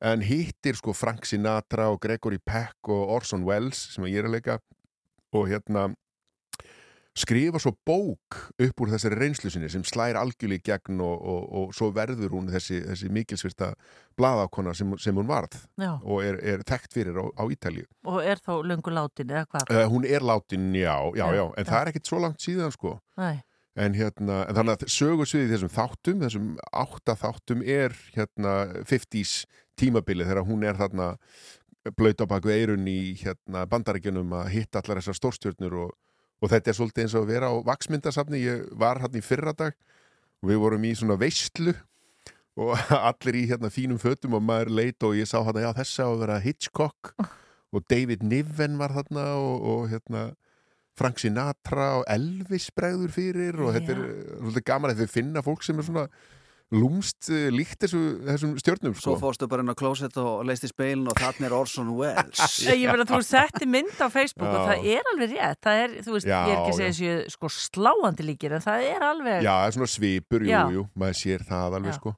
en hittir sko Frank Sinatra og Gregory Peck og Orson Welles sem ég er að leika og hérna skrifa svo bók upp úr þessari reynslu sinni sem slær algjörlega í gegn og, og, og svo verður hún þessi, þessi mikilsvirta blaðákona sem, sem hún varð já og er, er þekkt fyrir á, á Ítalju. Og er þá löngu látin eða hvað? Uh, hún er látin, já, já, Já, en já. það er ekkit svo langt síðan sko. Nei, En hérna, en þannig að sögursviði þessum þáttum, þessum átta þáttum er hérna 50s tímabili þegar hún er þarna blöyt á baku eirun í hérna bandaríkjunum að hitta allar þessar stórstjörnur og, og þetta er svolítið eins og að vera á vaksmyndasafni, ég var hann í fyrradag og við vorum í svona veistlu og allir í hérna fínum fötum og maður leit og ég sá hann að já þessa á að vera Hitchcock og David Niven var þarna og, og hérna Frank Sinatra og Elvis bregður fyrir og þetta er svolítið gaman að þau finna fólk sem er svona lúmst uh, líkt þessu, þessum stjörnum Svo sko. fórstu bara inn á klósett og leist í speilin og þarna er Orson Welles Ég verður að þú setti mynd á Facebook og Já. það er alveg rétt, það er, þú veist, Já, ég er ekki að segja þessu sko sláandi líkir en það er alveg Já, það er svona svipur, jú, Já. jú, maður sér það alveg sko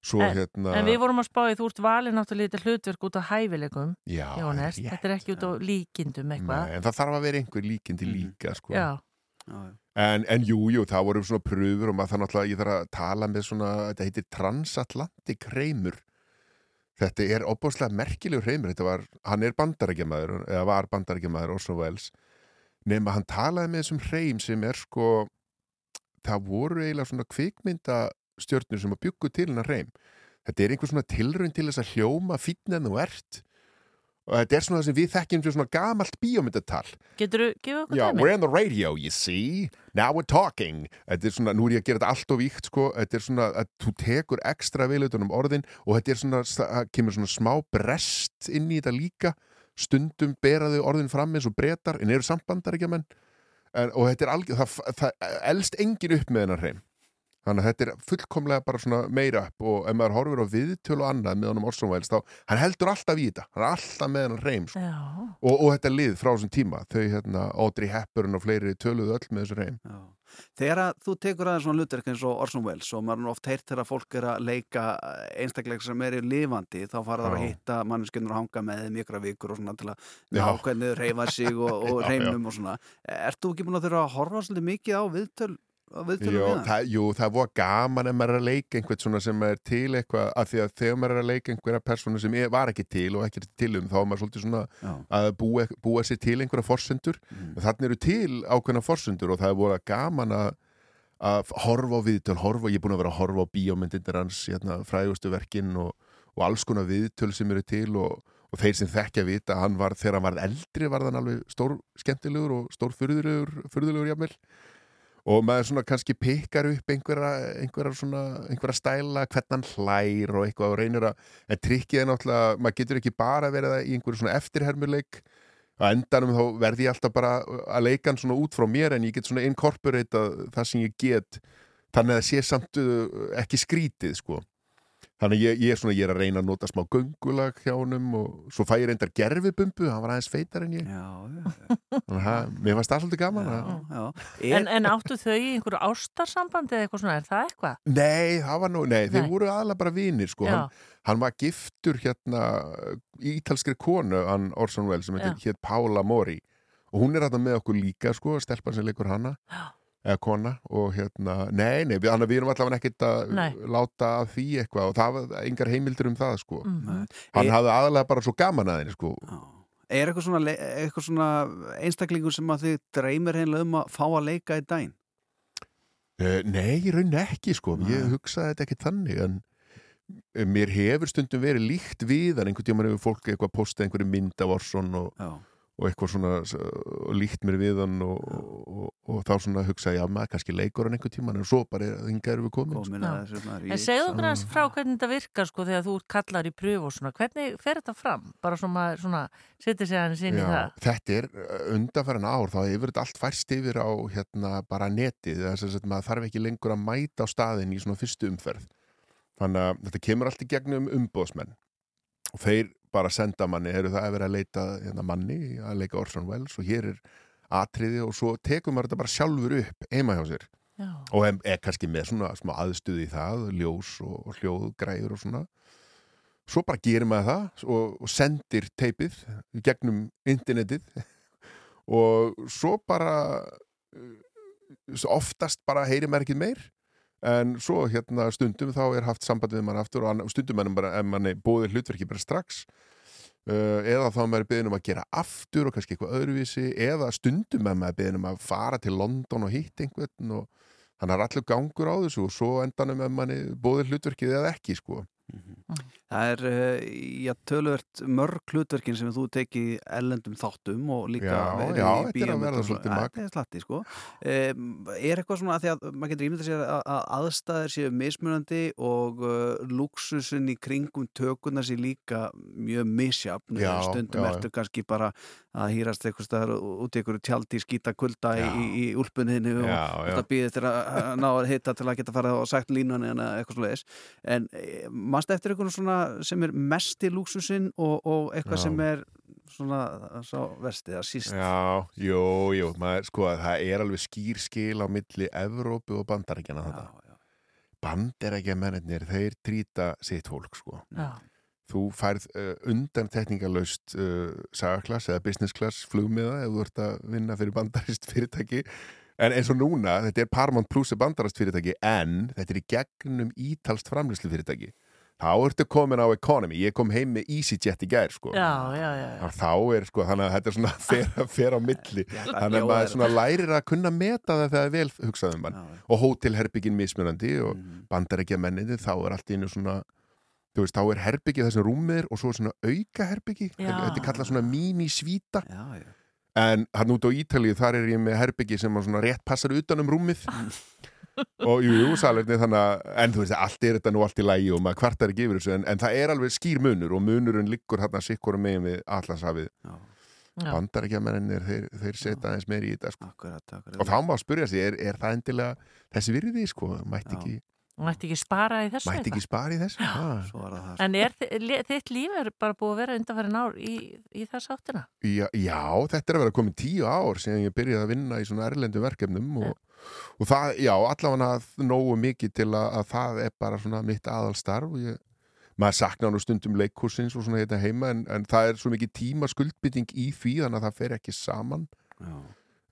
Svo En- hérna En við vorum að spá í þú ert valið náttúrulega hlutverk út á hæfileikum Já, Jónes, rétt. þetta er ekki út á líkindum eitthvað Nei, en það þarf að vera einhver líkindi Mhm. líka sko. Já, já. En, en jú, jú, það voru svona pröfur og maður það náttúrulega, ég þarf að tala með svona, þetta heitir transatlantic reymur þetta er opbáslega merkilegur reymur, þetta var, hann er bandarækjamaður, eða var bandarækjamaður Orson Welles, nema hann talaði með þessum reym sem er sko það voru eiginlega svona kvikmynda stjörnur sem að byggu til hennar reym þetta er einhver svona tilraun til þess að hljóma fínn en þú ert og þetta er svona það sem við þekkjum sem svona gamalt bíómyndatal. Getur þú gefið okkur Já, dæmi? we're on the radio, you see. Now we're talking. Þetta er svona, nú er ég að gera þetta allt of víkt sko. Þetta er svona að þú tekur ekstra viðlutunum orðin og þetta er svona það kemur svona smá brest inn í þetta líka. Stundum beraðu orðin fram eins og bretar en eru sambandar ekki að menn en, og þetta er algjör, það, það elst engin upp með hennar hreim þannig að þetta er fullkomlega bara svona meira upp og ef maður horfir á viðtölu og annað með honum Orson Welles þá, hann heldur alltaf í þetta hann er alltaf með hennar hreim sko. Já, og, og þetta lið frá þessum tíma þau hérna, Audrey Hepburn og fleiri töluðu öll með þessu reym Já. Þegar að þú tekur aðeins svona hlutverk eins og Orson Welles og maður er oft heyrt þegar fólk er að leika einstakleik sem er í lifandi þá fara það að hitta manneskjörnur að hanga með ykkur vikur og svona til að Já. ná hvernig þau reyfa sig og, og reymnum og svona Ert þú ekki búin að þurfa að horfa svolítið mikið á viðtöl, hann? það, jú, það voða gaman ef maður er að leika einhvern svona sem er til eitthvað af því að þegar maður er að leika einhverja persónu sem var ekki til og ekki til um þá er maður svolítið svona Já. að búa, búa sér til einhverja forsendur Mm. þannig eru til ákveðna forsendur og það er voða gaman að að horfa á viðtöl, horfa, ég er búin að vera að horfa á bíómyndir hans, hérna, frægustu verkin og, og alls konar viðtöl sem eru til og, og þeir sem þekkja vita að hann var, þegar hann var eldri var hann alveg stór skemmtilegur og stór furðulegur jafnvel og maður svona kannski pikkar upp einhverja, einhverja svona einhverja stæla, hvernig hann hlær og eitthvað og reynir að, en trikkið er náttúrulega maður getur ekki bara verið í einhverju svona eftirhermuleik að endanum þá verði ég alltaf bara að leika hann svona út frá mér en ég get svona incorporate það sem ég get þannig að það sé samt uh, ekki skrítið sko þannig ég, ég, er svona, ég er að reyna að nota smá göngulag hjá honum og svo fæ ég reyndar gerfibumbu, hann var aðeins feitar en ég. Já, já, þannig að mér það svolítið gaman að já, já. en, Er, en áttu þau í einhverju ástarsambandi eða eitthvað svona, er það eitthvað? Nei, það var nú, nei, þeir Nei. voru aðalega bara vinir sko, hann, hann var giftur hérna í ítalskri konu, hann Orson Welles sem heitir Paula Mori. Og hún er hérna með okkur líka sko, stelpan sem leikur hana. Já. Eða kona og hérna, nei, nei, við, við erum allavega ekkert að Nei. láta að því eitthvað og það var engar heimildir um það sko Mm. hann Er- hafði aðalega bara svo gaman að henni sko já. er eitthvað svona, eitthvað svona einstaklingur sem að þið dreymir heimlega um að fá að leika í daginn? Uh, nei, í rauninni ekki sko Nei. ég hugsaði þetta ekki þannig en eh, mér hefur stundum verið líkt við en einhvern tímann hefur fólk eitthvað postað einhverju mynd af Orson og, Já, og eitthvað svona og líkt mér við hann og, og, og þá svona hugsaði já maður kannski leikur hann einhvern tímann en svo bara hinga erum við komin sko. að En segðu okkur aðeins frá hvernig þetta virkar sko þegar þú ert kallar í pröfu og svona, hvernig fer þetta fram? Bara svona, svona, setja sig aðeins inn í Já, það. þetta er undanfæran ár þá hefur þetta allt færst yfir á hérna bara netið þess að maður þarf ekki lengur að mæta á staðin í svona fyrstu umferð þannig að þetta kemur allt í gegnum umbóðsmenn og þeir bara senda manni, eru það að vera að leita hérna, manni að leika Orson Welles og hér er atriði og svo tekur maður þetta bara sjálfur upp heima hjá sér. Já. og er, er kannski með svona smá aðstuði í það, ljós og, og hljóðgræður og svona. Svo bara gerir maður það og, og sendir teipið gegnum internetið. Og svo bara uh, oftast bara heyri maður ekki meir en svo hérna stundum þá er haft samband við mann aftur og stundum mannum bara ef mann er bóðið hlutverki bara strax uh, eða þá er maður beðin um að gera aftur og kannski eitthvað öðruvísi eða stundum er maður beðin um að fara til London og hitt einhvern og þannig að allur gangur á þessu og svo endanum ef mann er bóðið hlutverkið eða ekki sko Það er uh, já, töluvert mörg hlutverkin sem þú tekið ellendum þáttum og líka Já, já, í bíómyndum. Þetta er slatti, sko. Um, er eitthvað svona að því að maður getur ímyndað sér að, að aðstæðir séu mismunandi og uh, luxusin í kringum tökuna sér líka mjög misjafn. Stundum ertu kannski bara að hýrast eitthvað staðar út í einhverju tjaldi skýta kulda í, Já. í, í úlpunniðinu og þetta býðið til að ná að hitta til að geta farið og sagt línunni en eitthvað svo leiðis en mannst eftir eitthvað svona sem er mest í lúksusinn og, og eitthvað Já. sem er svona svo vestið að síst Já, jú, jú, maður, sko, það er alveg skýr skil á milli Evrópu og bandaríkjana þetta. já, Bandaríkja mennir, þeir trýta sitt fólk, sko. Já. Þú færð uh, undan tekningalöst uh, sagaklass eða business class flugmiða ef þú ert að vinna fyrir bandarist fyrirtæki. En eins og núna, þetta er Paramount Plus bandarast fyrirtæki, en þetta er í gegnum ítalst framlýslu fyrirtæki. Þá ertu komin á economy. Ég kom heim með EasyJet í gær, sko. Já, já, já, Þá er sko, þannig að þetta er svona fer, fer á milli. Þannig að maður svona lærir að kunna meta það þegar það er vel hugsað um mann. Og hótelherbyggin mismunandi og bandar ekki að menninni, þá er allt í einu svona, þú veist, þá er herbyggi þessum rúmir og svo er svona auka herbyggi. Þetta er kallað svona mínisvíta. En hann út á Ítalíu, þar er ég með herbyggi sem að svona rétt passar utan um rúmið. og jú, jú, salerni þannig að, en þú veist, allt er þetta nú allt í lægi og maður kvartar ekki yfir þessu, en, en það er alveg skýr munur og munurinn liggur hann að sikkurum megin við allansafið. Bandar ekki að mennir, þeir, þeir setja aðeins meir í þetta, sko. Akkurat, akkurat. Og þá má spyrja sig, er, er það endilega þessi virði, sko, mætti Já. ekki, Mætti ekki spara í þessu mætti ekki spara í þessu? Ah. En er þitt líf er bara búið að vera undanfærin ár í, í þess áttina? Já, já, þetta er að vera komin tíu ár síðan ég byrjaði að vinna í svona erlendu verkefnum og, og það, já, allavega nógu mikið til að, að það er bara svona mitt aðalstarf og ég, maður sakna nú stundum leikkursins og svona hérna heima en, en það er svo mikið tíma skuldbytting í því þannig að það fer ekki saman Já.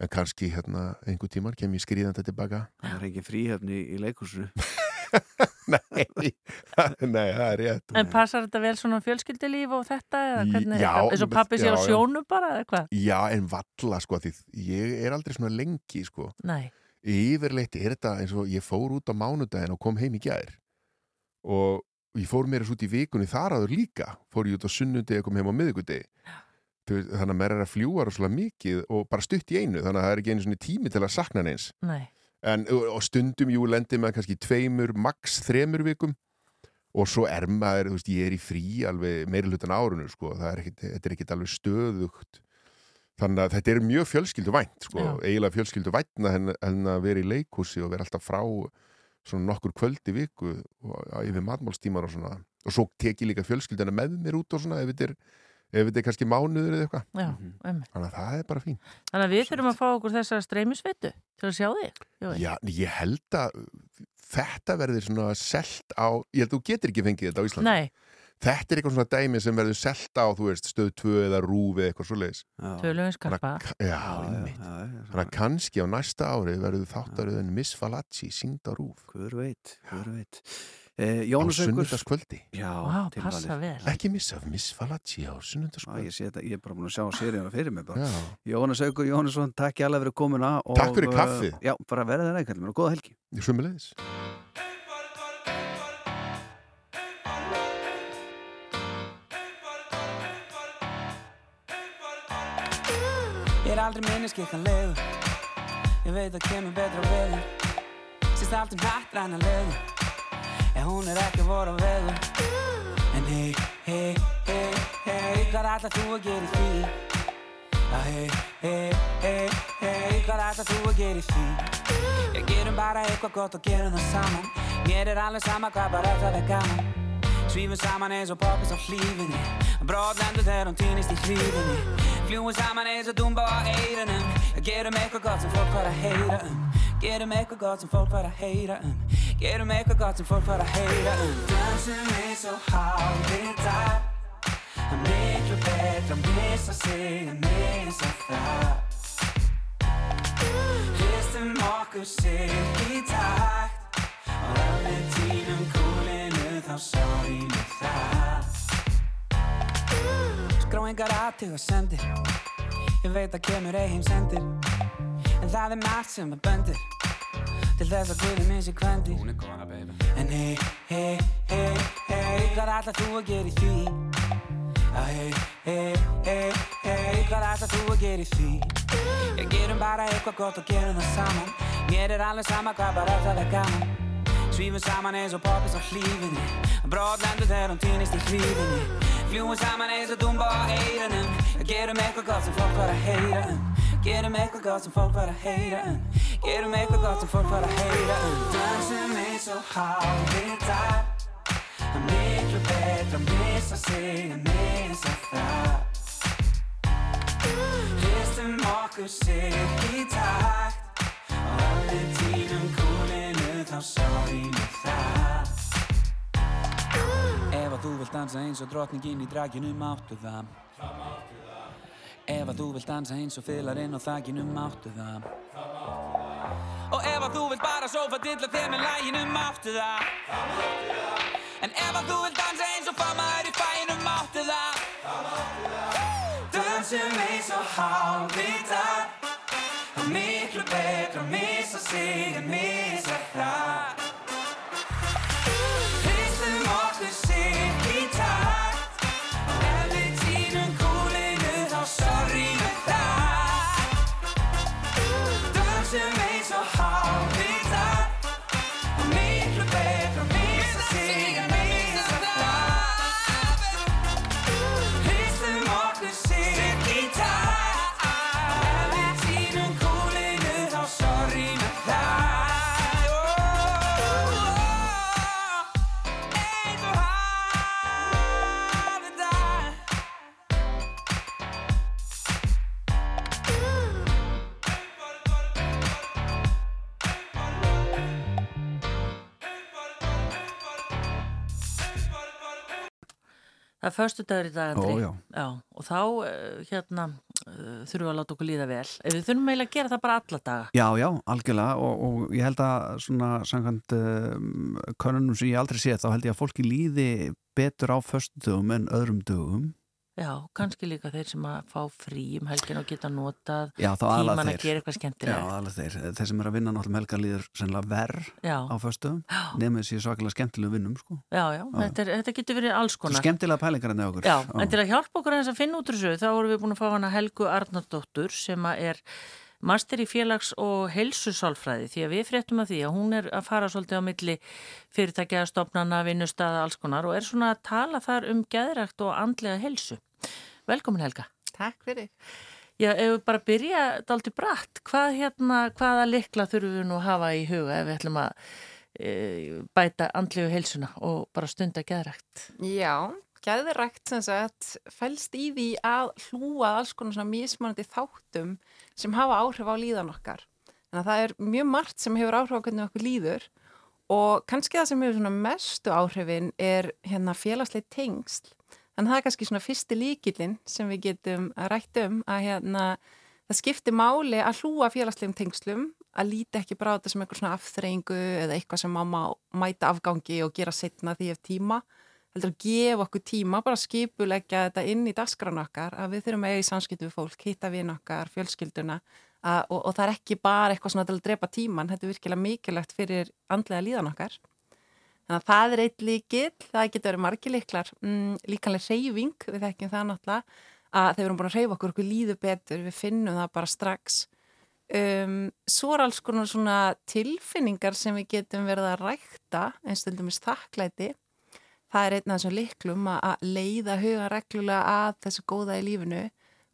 en kannski hérna einhver tíman kem ég skriðandi tilbaka Það er ekki fríhefni í leikursinu. Nei, nei, það er rétt. En passar þetta vel svona fjölskyldilíf og þetta? Eins og pappi sér á sjónu bara eða hvað? Já, en valla sko því ég er aldrei svona lengi sko. Nei, yfirleitt er þetta eins og ég fór út á mánudaginn og kom heim í gær. Og ég fór mér út í vikunni þar áður líka. Fór ég út á sunnudegi og kom heim á veist, þannig að mér er að fljúa rosalega mikið og bara stutt í einu þannig að það er ekki einu tími til að sakna neins. Nei, en, og stundum jú lendi með kannski tveimur, max þremur vikum. Og svo er maður, þú veist, ég er í frí alveg meiri hlutan árunu, sko. Það er ekkit, þetta er ekkit alveg stöðugt. Þannig að þetta er mjög fjölskyldu vænt sko, Já. eiginlega fjölskyldu væntna en, en að vera í leikhúsi og vera alltaf frá svona nokkur kvöld í viku og yfir matmálstímar og svona. Og svo tek ég líka fjölskylduna með mér út og svona ef þetta er, ef þetta er kannski mánuður eða eitthvað, Mhm. einmitt. þannig að það er bara fín Þannig að við þurfum að fá okkur þessa streymisvitu til að sjá þig. Jói. Já, ég held að þetta verður svona selt á, ég held að þú getur ekki fengið þetta á Íslandi. Nei, Þetta er eitthvað svona dæmi sem verður selt á, þú veist, stöð 2 eða rúfi eða eitthvað svo leiðis. tölum við skarpa. Já, einmitt. Þannig að kannski á næsta ári verður þáttaröðin Miss Falacci sínd á rúf. Hver veit, hver veit. Eh, Á Jónas Haukur. sunnundaskvöldi. Já, Vá, tilvalið. passa vel. Ekki missa Miss Falacci á sunnundaskvöldi. ég, sé þetta, ég er bara búin að sjá seríuna fyrir mig Jónas Haukur Jónasson, takk ég alveg fyrir komuna og, Takk fyrir kaffið. uh, Já, bara verða þeirra eitthvað og góða helgi ég sömulegis. Ég er aldrei minni skikkan leiður Ég veit að kemur betra veður Sýst allt um hattræna leiður En hún er ekki voru á veður En hei, hei, hei, hei Hvað ætlar þú að gera í því? Já, hei, hei, hei, hei Hvað ætlar þú að gera í því? Ég gerum bara eitthvað gott og gerum það saman Mér er alveg sama hvað bara það er gaman Svífum saman eins og poppis á hlífinni. Bróðlendur þegar hún týnist í hlífinni Fljúum saman eins og dumba á eirunum Gerum eitthvað gott sem fólk var að heyra um. Gerum eitthvað gott sem fólk var að heyra um. Gerum eitthvað gott sem fólk var að heyra um. Dansum eins og hálfið dag Það miklu betra að missa sig en missa það. Hristum okkur sig í takt. Og ef við týnum þá sjáum við það. Skráingar aðtuga sendir. Ég veit að kemur ei heim sendir. En það er margt sem er böndir. Til þess að guði minn sé kvendir. Hún er kona baby. En hei, hei, hei, hei Hvað ætlar þú að gera í því? Já, hei, hei, hei, hei Hvað ætlar þú að gera í því? Ég gerum bara eitthvað gott og gerum það saman. Mér er alveg sama hvað bara það er gaman Svífum saman eins og poppis á hlífinni. Brotlendur þegar hún týnist í hlífinni. Fljúum saman eins og dumba á eirunum Gerum eitthvað gott sem fólk var að heyra um. Gerum eitthvað gott sem fólk var að heyra um. Gerum eitthvað gott sem fólk var að heyra um. Dansum eins og hálfvitar Það er miklu betra að missa sig en missa það. Hristum okkur sig í takt. Og allir tínum kúlinu þá sorry með það. Ef að þú vilt dansa eins og drottningin í draginu máttu það. Ef að þú vilt dansa eins og fylarinn á þakinu máttu það. Og ef að þú vilt bara sófa dilla þér með læginu máttu það. En ef að þú vilt dansa eins og famaður í fæinu máttu það. Dansum eins og hálfvitar Það er miklu betra að missa sig en missa það Hristum förstu dagur í dag, Andri. Ó, já. Og þá, uh, hérna, uh, þurfum við að láta okkur líða vel. Ef við þurfum eiginlega að gera það bara alla daga. Já, já, algjörlega og, og ég held að svona samkvæmt um, konunum sem ég aldrei sé þá held ég að fólki líði betur á föstu dögum en öðrum dögum Já, kannski líka þeir sem að fá frí um helgin og geta notað Já, tíman að gera eitthvað Já, skemmtilegt. alveg þeir, þeir sem er að vinna náttúrulega helga líður sennilega verð Já. á föstu nefnir sér svakalega skemmtilegu vinnum sko. Já, já, Þetta, er, þetta getur verið alls konar. skemmtilega pælingar enn okkur Já, en til að hjálpa okkur að finna út úr þessu þá vorum við búin að fá hana Helgu Arnardóttur sem er master í félags- og heilsusálfræði því að við fréttum að því að hún er að fara svolítið á milli fyrirtækja, stopnana, vinnustada, alls konar og er svona að tala þar um geðrækt og andlega heilsu. Velkomin Helga. Takk fyrir. Já, ef við bara byrja daldi bratt, hvað hérna, hvaða likla þurfum við nú að hafa í huga ef við ætlum að e, bæta andlegu heilsuna og bara stunda geðrækt? Já, gæðrækt sem sagt fælst í því að hlúa alls konar svona mismunandi þáttum sem hafa áhrif á líðan okkar. Þannig að það er mjög margt sem hefur áhrif á hvernig okkur líður og kannski það sem hefur svona mestu áhrifin er hérna félagslega tengsl. Þannig að það er kannski svona fyrsti líkilinn sem við getum rætt um að hérna það skiptir máli að hlúa félagslegum tengslum, að líti ekki bara á þetta sem eitthvað svona afþreyingu eða eitthvað sem má mæta afgangi og gera setna því ef tíma heldur að gefa okkur tíma, bara skipuleggja þetta inn í dagskrána okkar, að við þurfum að eiga í samskiptu við fólk, hitta vinn okkar, fjölskylduna að, og, og það er ekki bara eitthvað svona til að drepa tíman, þetta er virkilega mikilvægt fyrir andlega líðan okkar. Þannig að það er eitt líkil, það getur verið margir líklar, mm, líkanlega reyfing, við þekkjum það náttúrulega, að þegar við erum búin að reyfa okkur, okkur líður betur, við finnum það bara strax. Um, svo er alls konar svona tilfinningar sem við getum verið að rækta, eins til dæmis þakklæti, það er einn af þessum liklum að leiða huga reglulega að þessu góða í lífinu.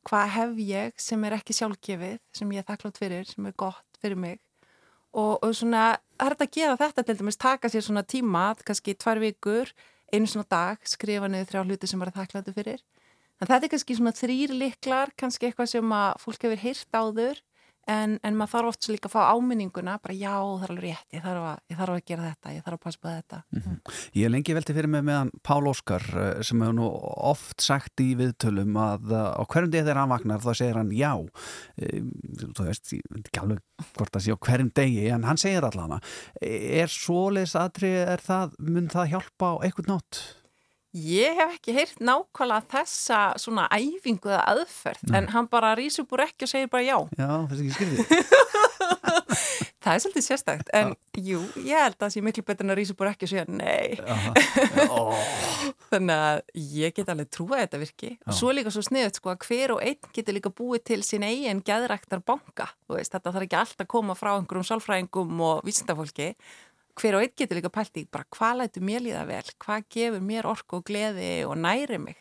Hvað hef ég sem er ekki sjálfgefið sem ég er þakklátt fyrir, sem er gott fyrir mig og, og svona er þetta að gera þetta til dæmis, taka sér svona tíma kannski tvær vikur, einu svona dag skrifa niður þrjá hluti sem maður er þakkláttu fyrir. En þetta er kannski svona þrýr liklar, kannski eitthvað sem að fólk hefur heyrt áður En, en maður þarf oft líka að fá áminninguna bara já, það er alveg rétt, ég þarf að, ég þarf að gera þetta, ég þarf að passa på þetta. Ég er lengi velti fyrir mig meðan Pál Óskar eh, sem hefur nú oft sagt í viðtölum að eh, á hverjum degi þegar hann vaknar þá segir hann já. E, þú veist, ég veit ekki alveg hvort það sé á hverjum degi en hann segir allana er svoleiðis aðri, er það mun það hjálpa á einhvern nátt? Ég hef ekki heyrt nákvæmlega þessa svona æfingu eða aðferð Nei. en hann bara rís upp úr ekki og segir bara já Já, það er ekki skrifið Það er svolítið sérstakt, en jú, ég held að það sé miklu betur en að rísa búr ekki og segja nei. Þannig að ég get alveg trúið að þetta virki. Já. Og svo líka svo sniðut sko að hver og einn getur líka búið til sín eigin gæðræktar banka. Veist, þetta þarf ekki alltaf að koma frá einhverjum sálfræðingum og vísindafólki. Hver og einn getur líka pælt í bara hvað lætur mér líða vel, hvað gefur mér orku og gleði og næri mig.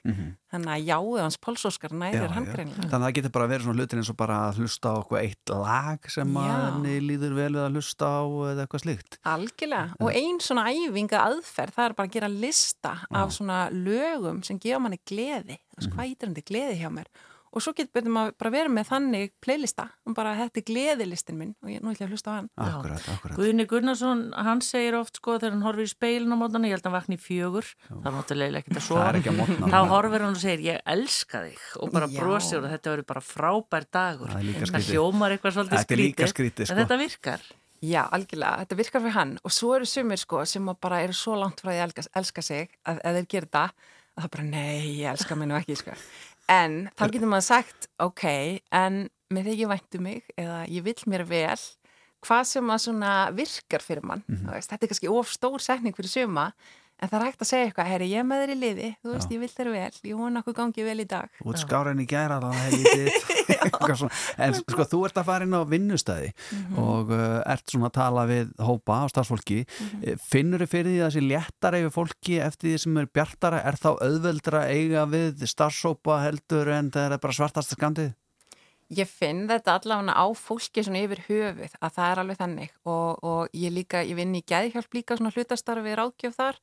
Þannig að jáu hans pólsóskar nærir hann greinlega. Þannig að það getur bara verið svona hlutin eins og bara að hlusta á eitthvað eitt lag sem Já. henni líður vel við að hlusta á eða eitthvað slíkt. Algjörlega. Og ein svona æfinga aðferð, það er bara að gera lista af svona lögum sem gefa manni gleði. Þú veist, hvað ítir til gleði hjá mér? Og svo getur maður bara verið með þannig playlista og bara þetta er gleðilistin minn og ég nú ætla ég að hlusta á hann. Akkurat, akkurat. Guðni Gunnarsson, hann segir oft sko þegar hann horfir í speilin á mótana, ég held að hann vakni í fjögur, það er náttúrulega ekkert að. Það að mótna. Þá horfir hann og segir ég elska þig og bara brosir og þetta verður bara frábær dagur. Það er Það hljómar eitthvað svolítið er skrítið, en sko. þetta virkar. Já, algjörlega, þetta virkar fyrir hann og svo eru sumir sko sem að bara eru svo langt frá að elska, elska sig að ef þeir gera þetta, að það bara nei, ég elska mig nú ekki sko. En þá getur maður sagt, ok, en með þig ég væntu mig eða ég vill mér vel, hvað sem að svona virkar fyrir mann, mm veist, þetta er kannski of stór setning fyrir suma, en það er hægt að segja eitthvað, herri, ég með þér í liði, þú veist, ég vil þér vel, ég vona okkur gangi vel í dag. út skárin í gæra þá en sko þú ert að fara inn á vinnustæði Mhm. og uh, ert svona að tala við hópa á starfsfólki. Mhm. finnur þið fyrir því að þessi léttara yfir fólki eftir því sem er bjartara? Er þá auðveldra eiga við starfsópa heldur en það er bara svartasta skandið? Ég finn þetta allavega á fólki svona yfir höfuð að það er alveg þannig. Og, og ég líka, ég vinn í gæðhjálp líka svona hlutastarfi ráðgjöf þar. og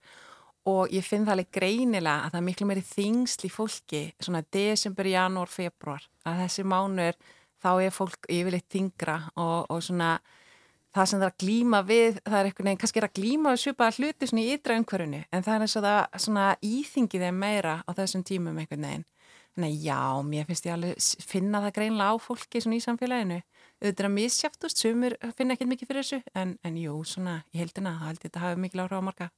ég finn það alveg greinilega að það er miklu meiri þingsl í fólki svona desember, janúar, februar að þessi mánuður þá er fólk yfirleitt þingra og, og svona það sem það er að glíma við, það er einhvern veginn, kannski er að glíma við svipaða hluti svona í ytra umhverfinu en það er eins og það svona íþingið þeim meira á þessum tímum einhvern veginn. Þannig að já, mér finnst ég alveg finna það greinlega á fólki svona í samfélaginu. Auðvitað er að misjáftust, sumur finna ekkert mikið fyrir þessu, en, en jú, svona í heildina, það held ég þetta hafi mikil áhrif á marga.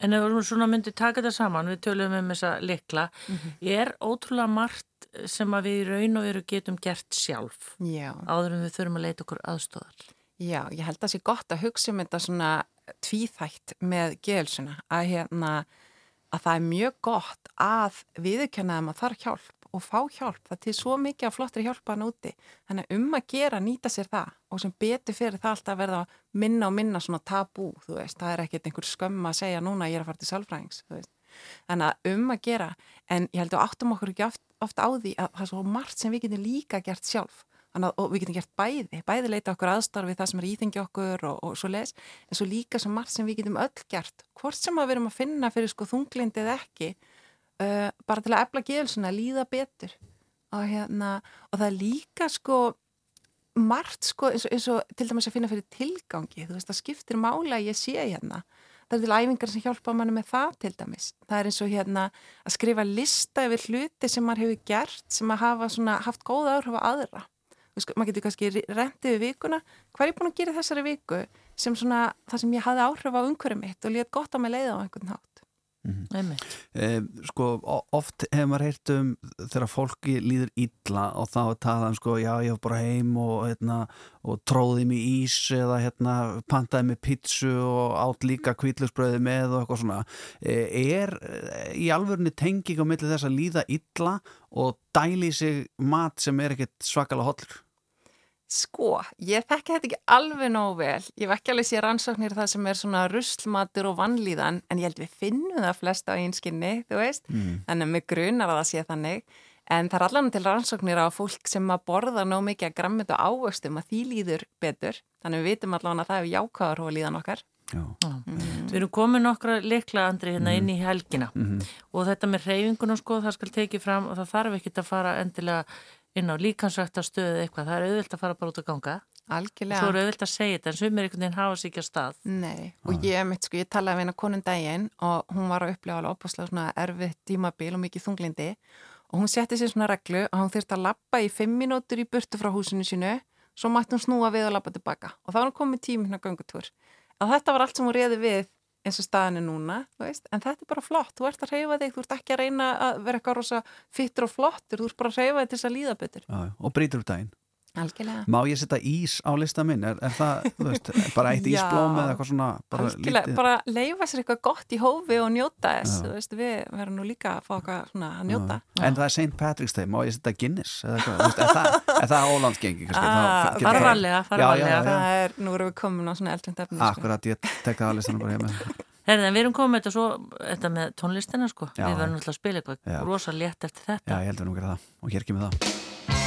En ef við svona myndum taka þetta saman, við tölum um þessa likla, Mhm. er ótrúlega margt sem að við í raun og veru getum gert sjálf Já. áður en við þurfum að leita okkur aðstóðar. Já, ég held að það sé gott að hugsa um þetta svona tvíþætt með geðelsuna, að hérna, að það er mjög gott að viðurkenna að maður þarf hjálp og fá hjálp, það til svo mikið af flottri hjálpa hann úti, þannig að um að gera nýta sér það og sem betur fyrir það alltaf að verða minna og minna svona tabú, þú veist, það er ekkert einhver skömm að segja núna að ég er að fara til veist, þannig að um að gera, en ég held að áttum okkur ekki oft, oft á því að það er svo margt sem við getum líka gert sjálf, að og við getum gert bæði, bæði leita okkur aðstarfi það sem er íþengi okkur og, og svo les, en svo líka svo margt sem við getum öll gert, hvort sem að við erum að finna fyrir sko þunglindi eða ekki, uh, bara til að efla geðelsuna, líða betur. Og hérna, og það er líka sko margt sko eins og, eins og til dæmis að finna fyrir tilgangi, þú veist það skiptir mála ég sé hérna. Það er til æfingar sem hjálpa manni með það til dæmis. Það er eins og hérna að skrifa lista yfir hluti sem maður hefur gert sem að hafa svona haft góða áhrif á aðra. Veist, maður getur kannski rentið við vikuna. Hvað er ég búin að gera þessari viku sem svona það sem ég hafði áhrif á umhverju mitt og létt gott á mig leiða á einhvern hátt Einmitt. Eh, sko, oft hefur maður heyrt um þegar fólki líður illa og þá talað um sko, já, ég var bara heim og, hérna, og tróði mig í ís eða hérna, pantaði mig pítsu og átt líka kvítlusbröði með og eitthvað svona. Eh, er eh, í alvörunni tenging á milli þess að líða illa og dæli sig mat sem er ekkert svakalega hollur? Sko, ég þekki þetta ekki alveg nóg vel. Ég ekki alveg sér rannsóknir það sem er svona ruslmatur og vannlíðan, en ég held við finnum það flest á einskinni, þú veist. Mm. Þannig að mig grunar að það sé þannig. En það er allan til rannsóknir á fólk sem að borða nóg mikið að grammit og ávöxtum að því líður betur. Þannig við vitum allan að það hefur jákvæðar og líðan okkar. Já. Við erum komið nokkra likla andri hérna inn í helgina Mhm. og þetta með reyfingunum sko það skal tekið fram og það þarf ekkit að fara endilega inn á líkansrækta stöðu eitthvað, það er auðvilt að fara bara út að ganga. Algjörlega. og svo er auðvilt að segja þetta en sumir einhvern veginn hafa sér ekki að stað. Nei, og ég, mitt, sko, ég talaði við hennar konun daginn og hún var að upplega alveg opaslega svona erfið tímabil og mikið þunglindi og hún setti sér svona reglu að hún þurfti að lappa í fimm mínútur í burtu frá húsinu sínu svo mætti hún snúa við og lappa tilbaka og þá var hún komið tími hérna göngutúr. Að þetta var allt sem hún reði við eins og staðin er núna, en þetta er bara flott þú ert að reyfa þig, þú ert ekki að reyna að vera eitthvað rosa fittur og flottur, þú ert bara að reyfa þig til þess að líða betur og brýtur upp daginn. Algjörlega. Má ég setja ís á lista minn? Er, er það, þú veist, bara eitt ísblóm eða eitthvað svona bara Algjörlega, lítið? bara leifa sér eitthvað gott í hófi og njóta þess, þú veist, við verðum nú líka að fá eitthvað svona að njóta. Já. En það er St. Patrick's Day, má ég setja Guinness eða eitthvað, er það, er það ólandsgengi það- varlega, fara Já, já, varlega. Það er, nú erum við komin á svona eldrind efni. sko. Akkurat, ég tek það á listanum bara hjá mig Herði, en við erum komið þetta svo, þetta með tónlistina sko, Já. við verðum alltaf að spila eitthvað rosa létt eftir þetta. Já, ég held að nú gera það og hér kemur það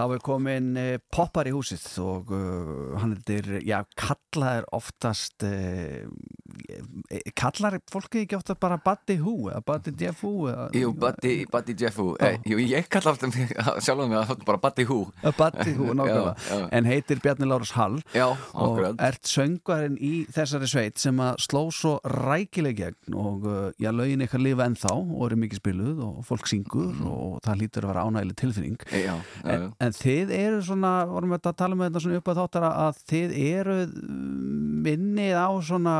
Þá er komin uh, poppar í húsið og uh, hann er, já, kallar oftast, uh, kallar fólki ekki ofta bara Buddy Who eða Buddy Jeff Who? eða- Jú, Buddy, Buddy Jeff Who. Eh, Jú, ég kalla alltaf mig- sjálfan mig bara Buddy Who. Buddy Who, nákvæmlega, en heitir Bjarni Lárus Hall. Já, og ert söngarinn í þessari sveit sem að sló svo rækileg gegn og uh, já, lögin eitthvað lifa ennþá og eru mikið spiluð og fólk syngur og það lítur að vera ánægileg tilfinning. Eh, Já, en, en þið eru svona, vorum við að tala með þetta svona upp að þáttara að þið eru minnið á svona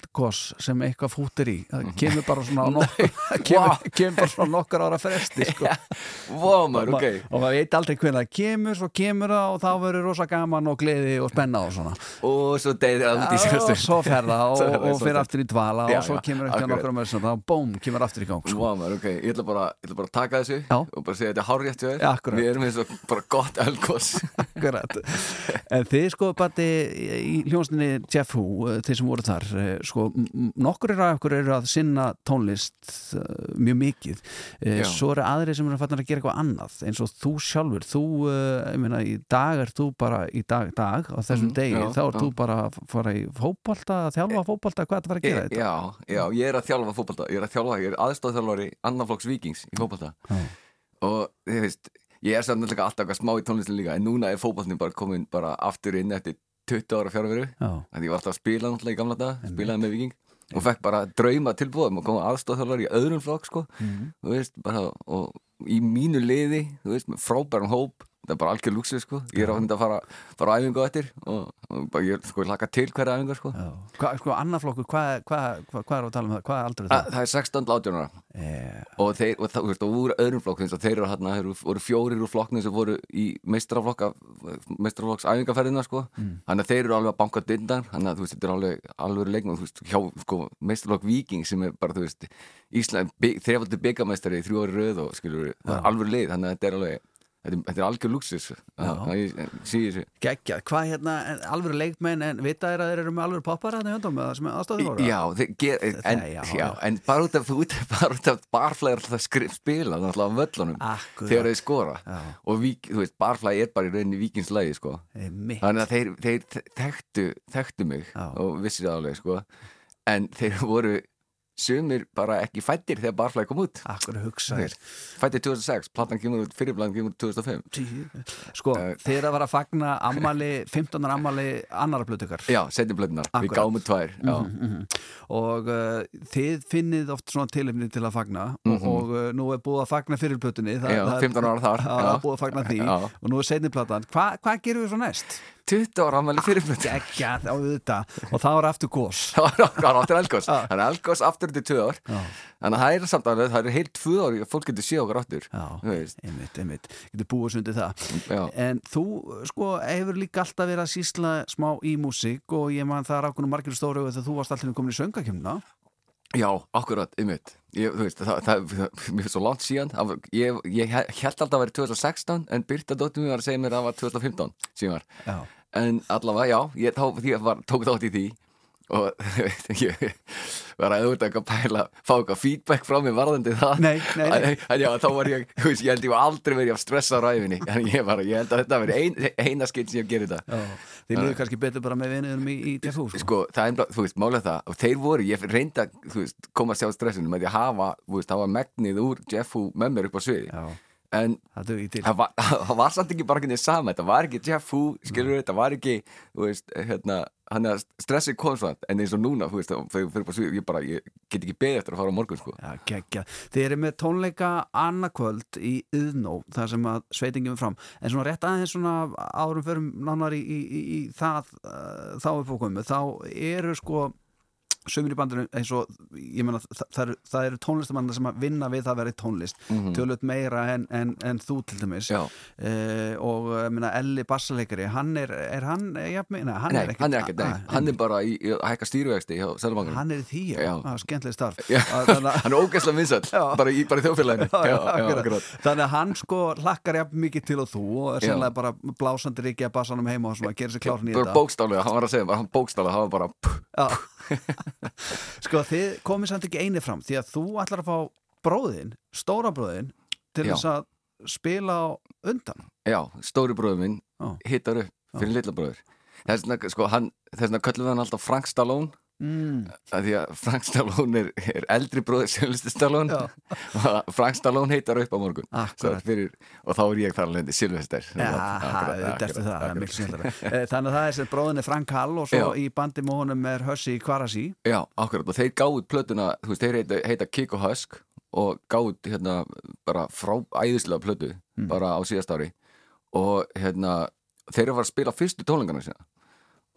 eldgoss sem eitthvað fútir í það kemur bara svona nokkur kemur, kemur bara svona nokkur ára fresti sko. Vá, maður, ok og maður veit aldrei hvernig það kemur svo kemur það og þá verður rosa gaman og gleði og spenna og svona Og svo deyðir það út í sérstu og svo fer það og, og svo fyrir aftur í dvala Já, og svo kemur eftir akkurat. nokkur með þá bóm, kemur aftur í gang sko. Vá, maður, ok, ég ætla bara, ég ætla bara að taka þessu Já. og bara segja þetta er akkurat. Við erum eins og bara gott Akkurat. En þið sko bæti í hljónstinni Jeff Who, eh, þeir sem voru þar eh, sko, nokkur eru af ykkur eru að sinna tónlist uh, mjög mikið uh, svo eru aðri sem eru að fatna að gera eitthvað annað eins og þú sjálfur, þú uh, ég meina, í dag er þú bara í dag, dag á þessum Mhm, degi, já, þá er já. þú bara að fara í fótbolta, að þjálfa fótbolta hvað er það að fara að gera þetta? Já, já, ég er að þjálfa fótbolta Ég er að þjálfa, ég er aðstofþjálfari annarflokks vikings í fótbolta Já. Og þið veist, ég er samt náttúrulega alltaf smá í tónlistin líka En núna er fótboltin bara komin bara aftur inn eftir 20 ára fjárveru Já. Þannig ég var alltaf að spila náttúrulega í gamla dag Spilaði með viking Og fekk bara drauma tilbúðum og koma aðstofþjálfari í öðrum flokk sko Mhm. Þú veist, bara Og í mínu liði, þú veist, með frábæran hóp Það er bara algjör luxu sko Ég er á að fara, fara á æfingu á eftir Og, og bara, ég sko, laka til hverja æfingu sko. Hva, sko, annar flokkur, hvað hva, hva, er að tala um það? Hvað er aldrei Þa, það? það er 16 átjónara Yeah. og þeir, og það, úr öðrum flokk þeir eru þeir eru- voru fjórir úr flokknum sem voru í meistraflokka meistraflokks æfingarferðina, sko Mm. þannig að þeir eru alveg að banka dindan þannig að þú veist, þetta er alveg, alveg veist, hjá, sko, meistraflokk Viking sem er bara, þú veist, Ísland, þrefaldur byggameistari í þrjú ári röð og skilur, það er alveg leið, þannig að þetta er alveg þetta er, algjör luxus að ég sé þessu Gekkja, hvað hérna, alvöru leikmenn en vita er að þeir eru með alvöru poppar hérna í höndum eða sem aðstofið voru? Já, ger, en, já, já, en bara út af, út, bara út af barflæði er alltaf skrif, spila náttúrulega á völlunum Akkurat. þegar þeir skora Já. og vík, þú veist, barflæði er bara í rauninni vikingslægi sko. Einmitt. þannig að þeir, þeir þekktu, þekktu mig og vissir það alveg sko. en þeir voru sumir bara ekki fættir þegar barflæði kom út Akkur hugsaðir Fættir 2006, platan kemur út, fyrirblæðin kemur út 2005 Sko, þeir að vera að fagna ammali, 15. ammali annara blöðtökar Já, setjum blöðnar, við gáum tvær já. Mhm, mhm. og uh, þið finnið oft svona tilefni til að fagna og, Mhm. og uh, nú er búið að fagna fyrir plötunni Já, 15 ára þar, Já, búið að fagna því Já. og nú er platan Hva, hvað gerum við svo næst? 20 ára ammali fyrir plötu Ekki að á þetta og þá er aftur gós það var áttur Elgós þannig að Elgós aftur til tvö ár. Þannig að það er samt alveg, það er heilt tvö ár og fólk getur séð aftur Já, veist. einmitt, einmitt. Getur búið sundi það. Já. en þú sko hefur líka alltaf verið að sísla smá í músík og ég man það er ákveðnum margir stóru þegar þú varst alltaf komin í söngakjöfna Já, akkurat, einmitt. Ég, veist, það, það, það, mér finnst svo langt síðan. Það var, ég, ég held alltaf að vera 2016 en Birta dóttir mér var að segja mér að það var 2015 síðan Já. En allavega, já, ég því ég var, tók þátt í því og ég var að auðvitað eitthvað pæla fá eitthvað feedback frá mér varðandi það Nei, nei, nei. En, en já, þá var ég, veist, ég held ég var aldrei verið að stressa ræfinni en ég, var, ég held að þetta veri ein, eina skitt sem ég gerði þetta þið líður kannski betur bara með vinniðum í, í TFU sko. sko, það er, þú veist, málega það og þeir voru, ég reyndi að, þú veist, komast hjá stressinu með því að hafa, þú veist, hafa megnið úr Jeffu með mér upp á sviði Já. En það, það, var, var samt ekki bara ekki niður sama, þetta var ekki Jeffu skilur þetta var ekki, veist, hérna hann er stressið konstant, en eins og núna þú veist, ég fyrir sviði, ég bara ég get ekki beðið eftir að fara á morgun, sko. Já, geggja. Þið eru með tónleika annarkvöld í Yðnó, þar sem að sveitingum er fram. En svona rétt aðeins svona árum förum nánar í, í, í, í það uh, þá er fókumu, þá eru sko sömur í bandinu eins og ég meina það, það eru, tónlistamannar sem að vinna við það í tónlist. Mhm. tölvöld meira en, en, en þú til dæmis. Já. uh, og ég meina Elli bassaleikari, hann er, er hann ja, meina, hann Nei, er ekkert hann er ekkert, nei, hann er bara í, í hækka stýruvexti hjá Sælubankan hann er því, Já. já, skemmtileg starf. Já, að- hann er ógæslega vinsall bara í, í þjóðfélaginu. Já, já. Þannig að hann sko hlakkar jafn mikið til og þú og er Já. sennilega bara blásandi ríkja bassanum heima og svona, gerir sér klárn í þetta bókstálega, hann var að segja, bara, hann bókstálega hann var bara, Já. Sko þið komið samt ekki eini fram því að þú ætlar að fá bróðin, stóra bróðin til Já. þess að spila undan. Já, stóri bróður minn hittar upp fyrir litla bróður Þess vegna, sko, hann, þess vegna köllum við hann alltaf Frank Stallone mm. að því að Frank Stallone er, er eldri bróður Sylvester Stallone. Og Frank Stallone heitar upp á morgun. Fyrir, og þá er ég þar alveg snillara Eh, Þannig að það er sem bróðin er Frank Hall og svo Já. í bandi með honum er Hussi Kvarasi Já, akkurat, og þeir gáðu plötuna, þú veist, þeir heita, heita Kick og Husk og gáðu hérna bara frá æðislega plötu bara á síðast ári. Og hérna, þeir eru að fara að spila fyrstu tónlingarna sína.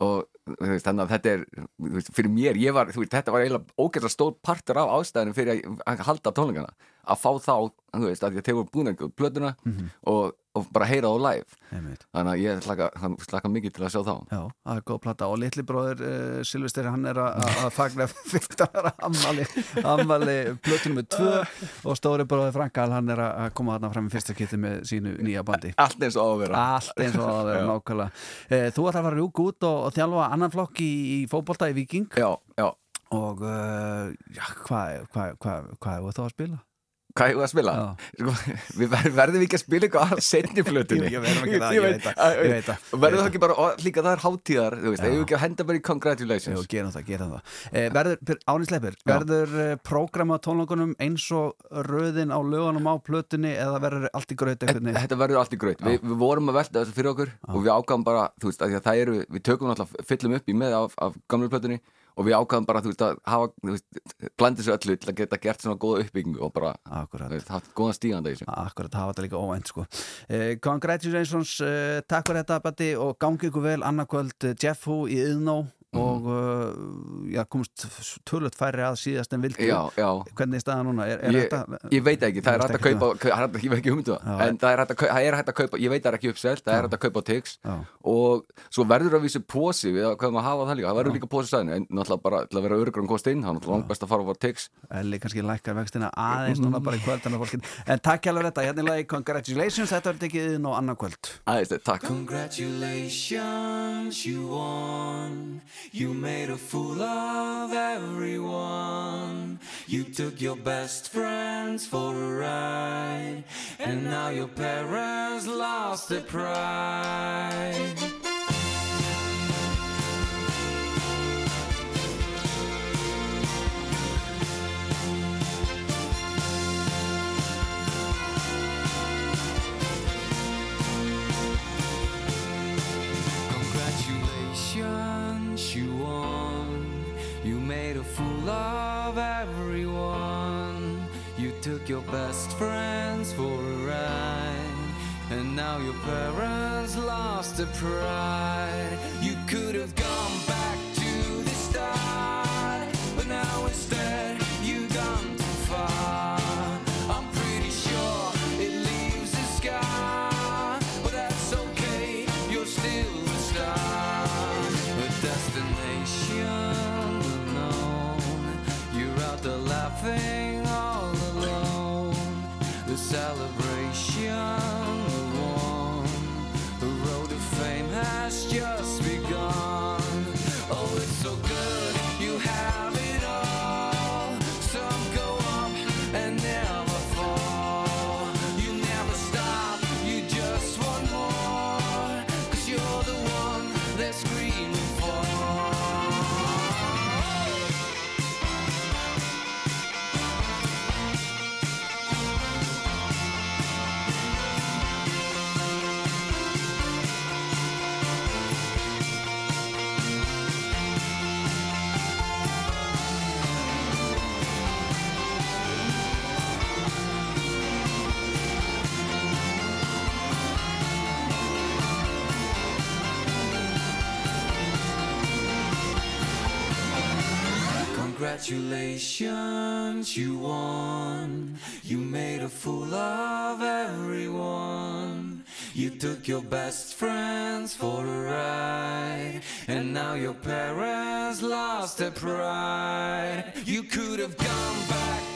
Og veist, þannig að þetta er veist, fyrir mér, ég var, veist, þetta var eiginlega ógæslega stór partur af ástæðinu fyrir að, halda tónlingarna, að fá þá þú veist, að þeir voru búin að gera plötuna Mhm. og, og bara heyra þá live Einmitt. þannig að ég slaka, slaka mikið til að sjá þá Já, það er góð plata og litli bróður uh, Silvester hann er að- fagna 15 ára ammali, ammali plötunum með tvö og stóri bróður Frank Hall hann er að koma þarna fram í fyrsta kitti með sínu nýja bandi Allt eins og á að vera Allt eins og á Já. nákvæmlega Eh, Þú ætlar að fara rjúka út og, og þjálfa annan flokk í, í fótbolta í Viking Já, já Og uh, já, hvað hva, hva, hva er það að spila? Hvað hefur að spila? Sko, við ver, verðum ekki að spila eitthvað að Jú, jú, við verðum ekki ég það, ég veit það. Verðum það ekki bara, og líka það er hátíðar Þú veist, Já. hefur ekki að henda bara í congratulations? Jú, gerum það, gerum það. Eh, Verður, áninsleipir, Já. verður eh, prógram á tónleikunum eins og röðin á lögunum á plötunni eða verður allt í veginn? Þetta verður allt í graut. Við, við vorum að velta þessu fyrir okkur og við ákvæðum bara, þú veist, það eru við tökum náttúrulega, fyllum upp í með af, af og við ákvæðum bara, þú veist, að hafa blanda þessu öllu til að geta gert svona góða uppbyggingu og bara, Akkurat. þú veist, haft góðan stíganda í þessu. Akkurat, hafa þetta líka óvænt sko. Eh, Congratulations, eh, takk fyrir þetta Batti og gangi ykkur vel annarkvöld eh, Jeff Hu í Iðnó og uh, já, komst tölvöld færri að síðast en já. Hvernig er staðan núna? Er, er ég, þetta, ég veit ekki, það er hægt að kaupa það? er hægt að- ég veit ekki um það, Já, en það er hægt að, það er að kaupa ég veit það er ekki uppselt, það er hægt að kaupa Já. og svo verður að vísu posi við að hafa það líka, það verður líka posi sæðinu en náttúrulega bara til að vera örugur um kost inn þá er náttúrulega langt best að fara á Tix. Elli kannski lækkar vextina aðeins núna bara í fólkin En takk hjálfur þetta, hérna er lagi Congratulations, þetta verður tekið inn á annar kvöld Æðislega, takk Congratulations, you won. You made a fool of everyone. You took your best friends for a ride. And now your parents lost their pride. Of everyone. You took your best friends for a ride. And now your parents lost their pride. Congratulations, you won. You made a fool of everyone. You took your best friends for a ride. And now your parents lost their pride. You could have gone back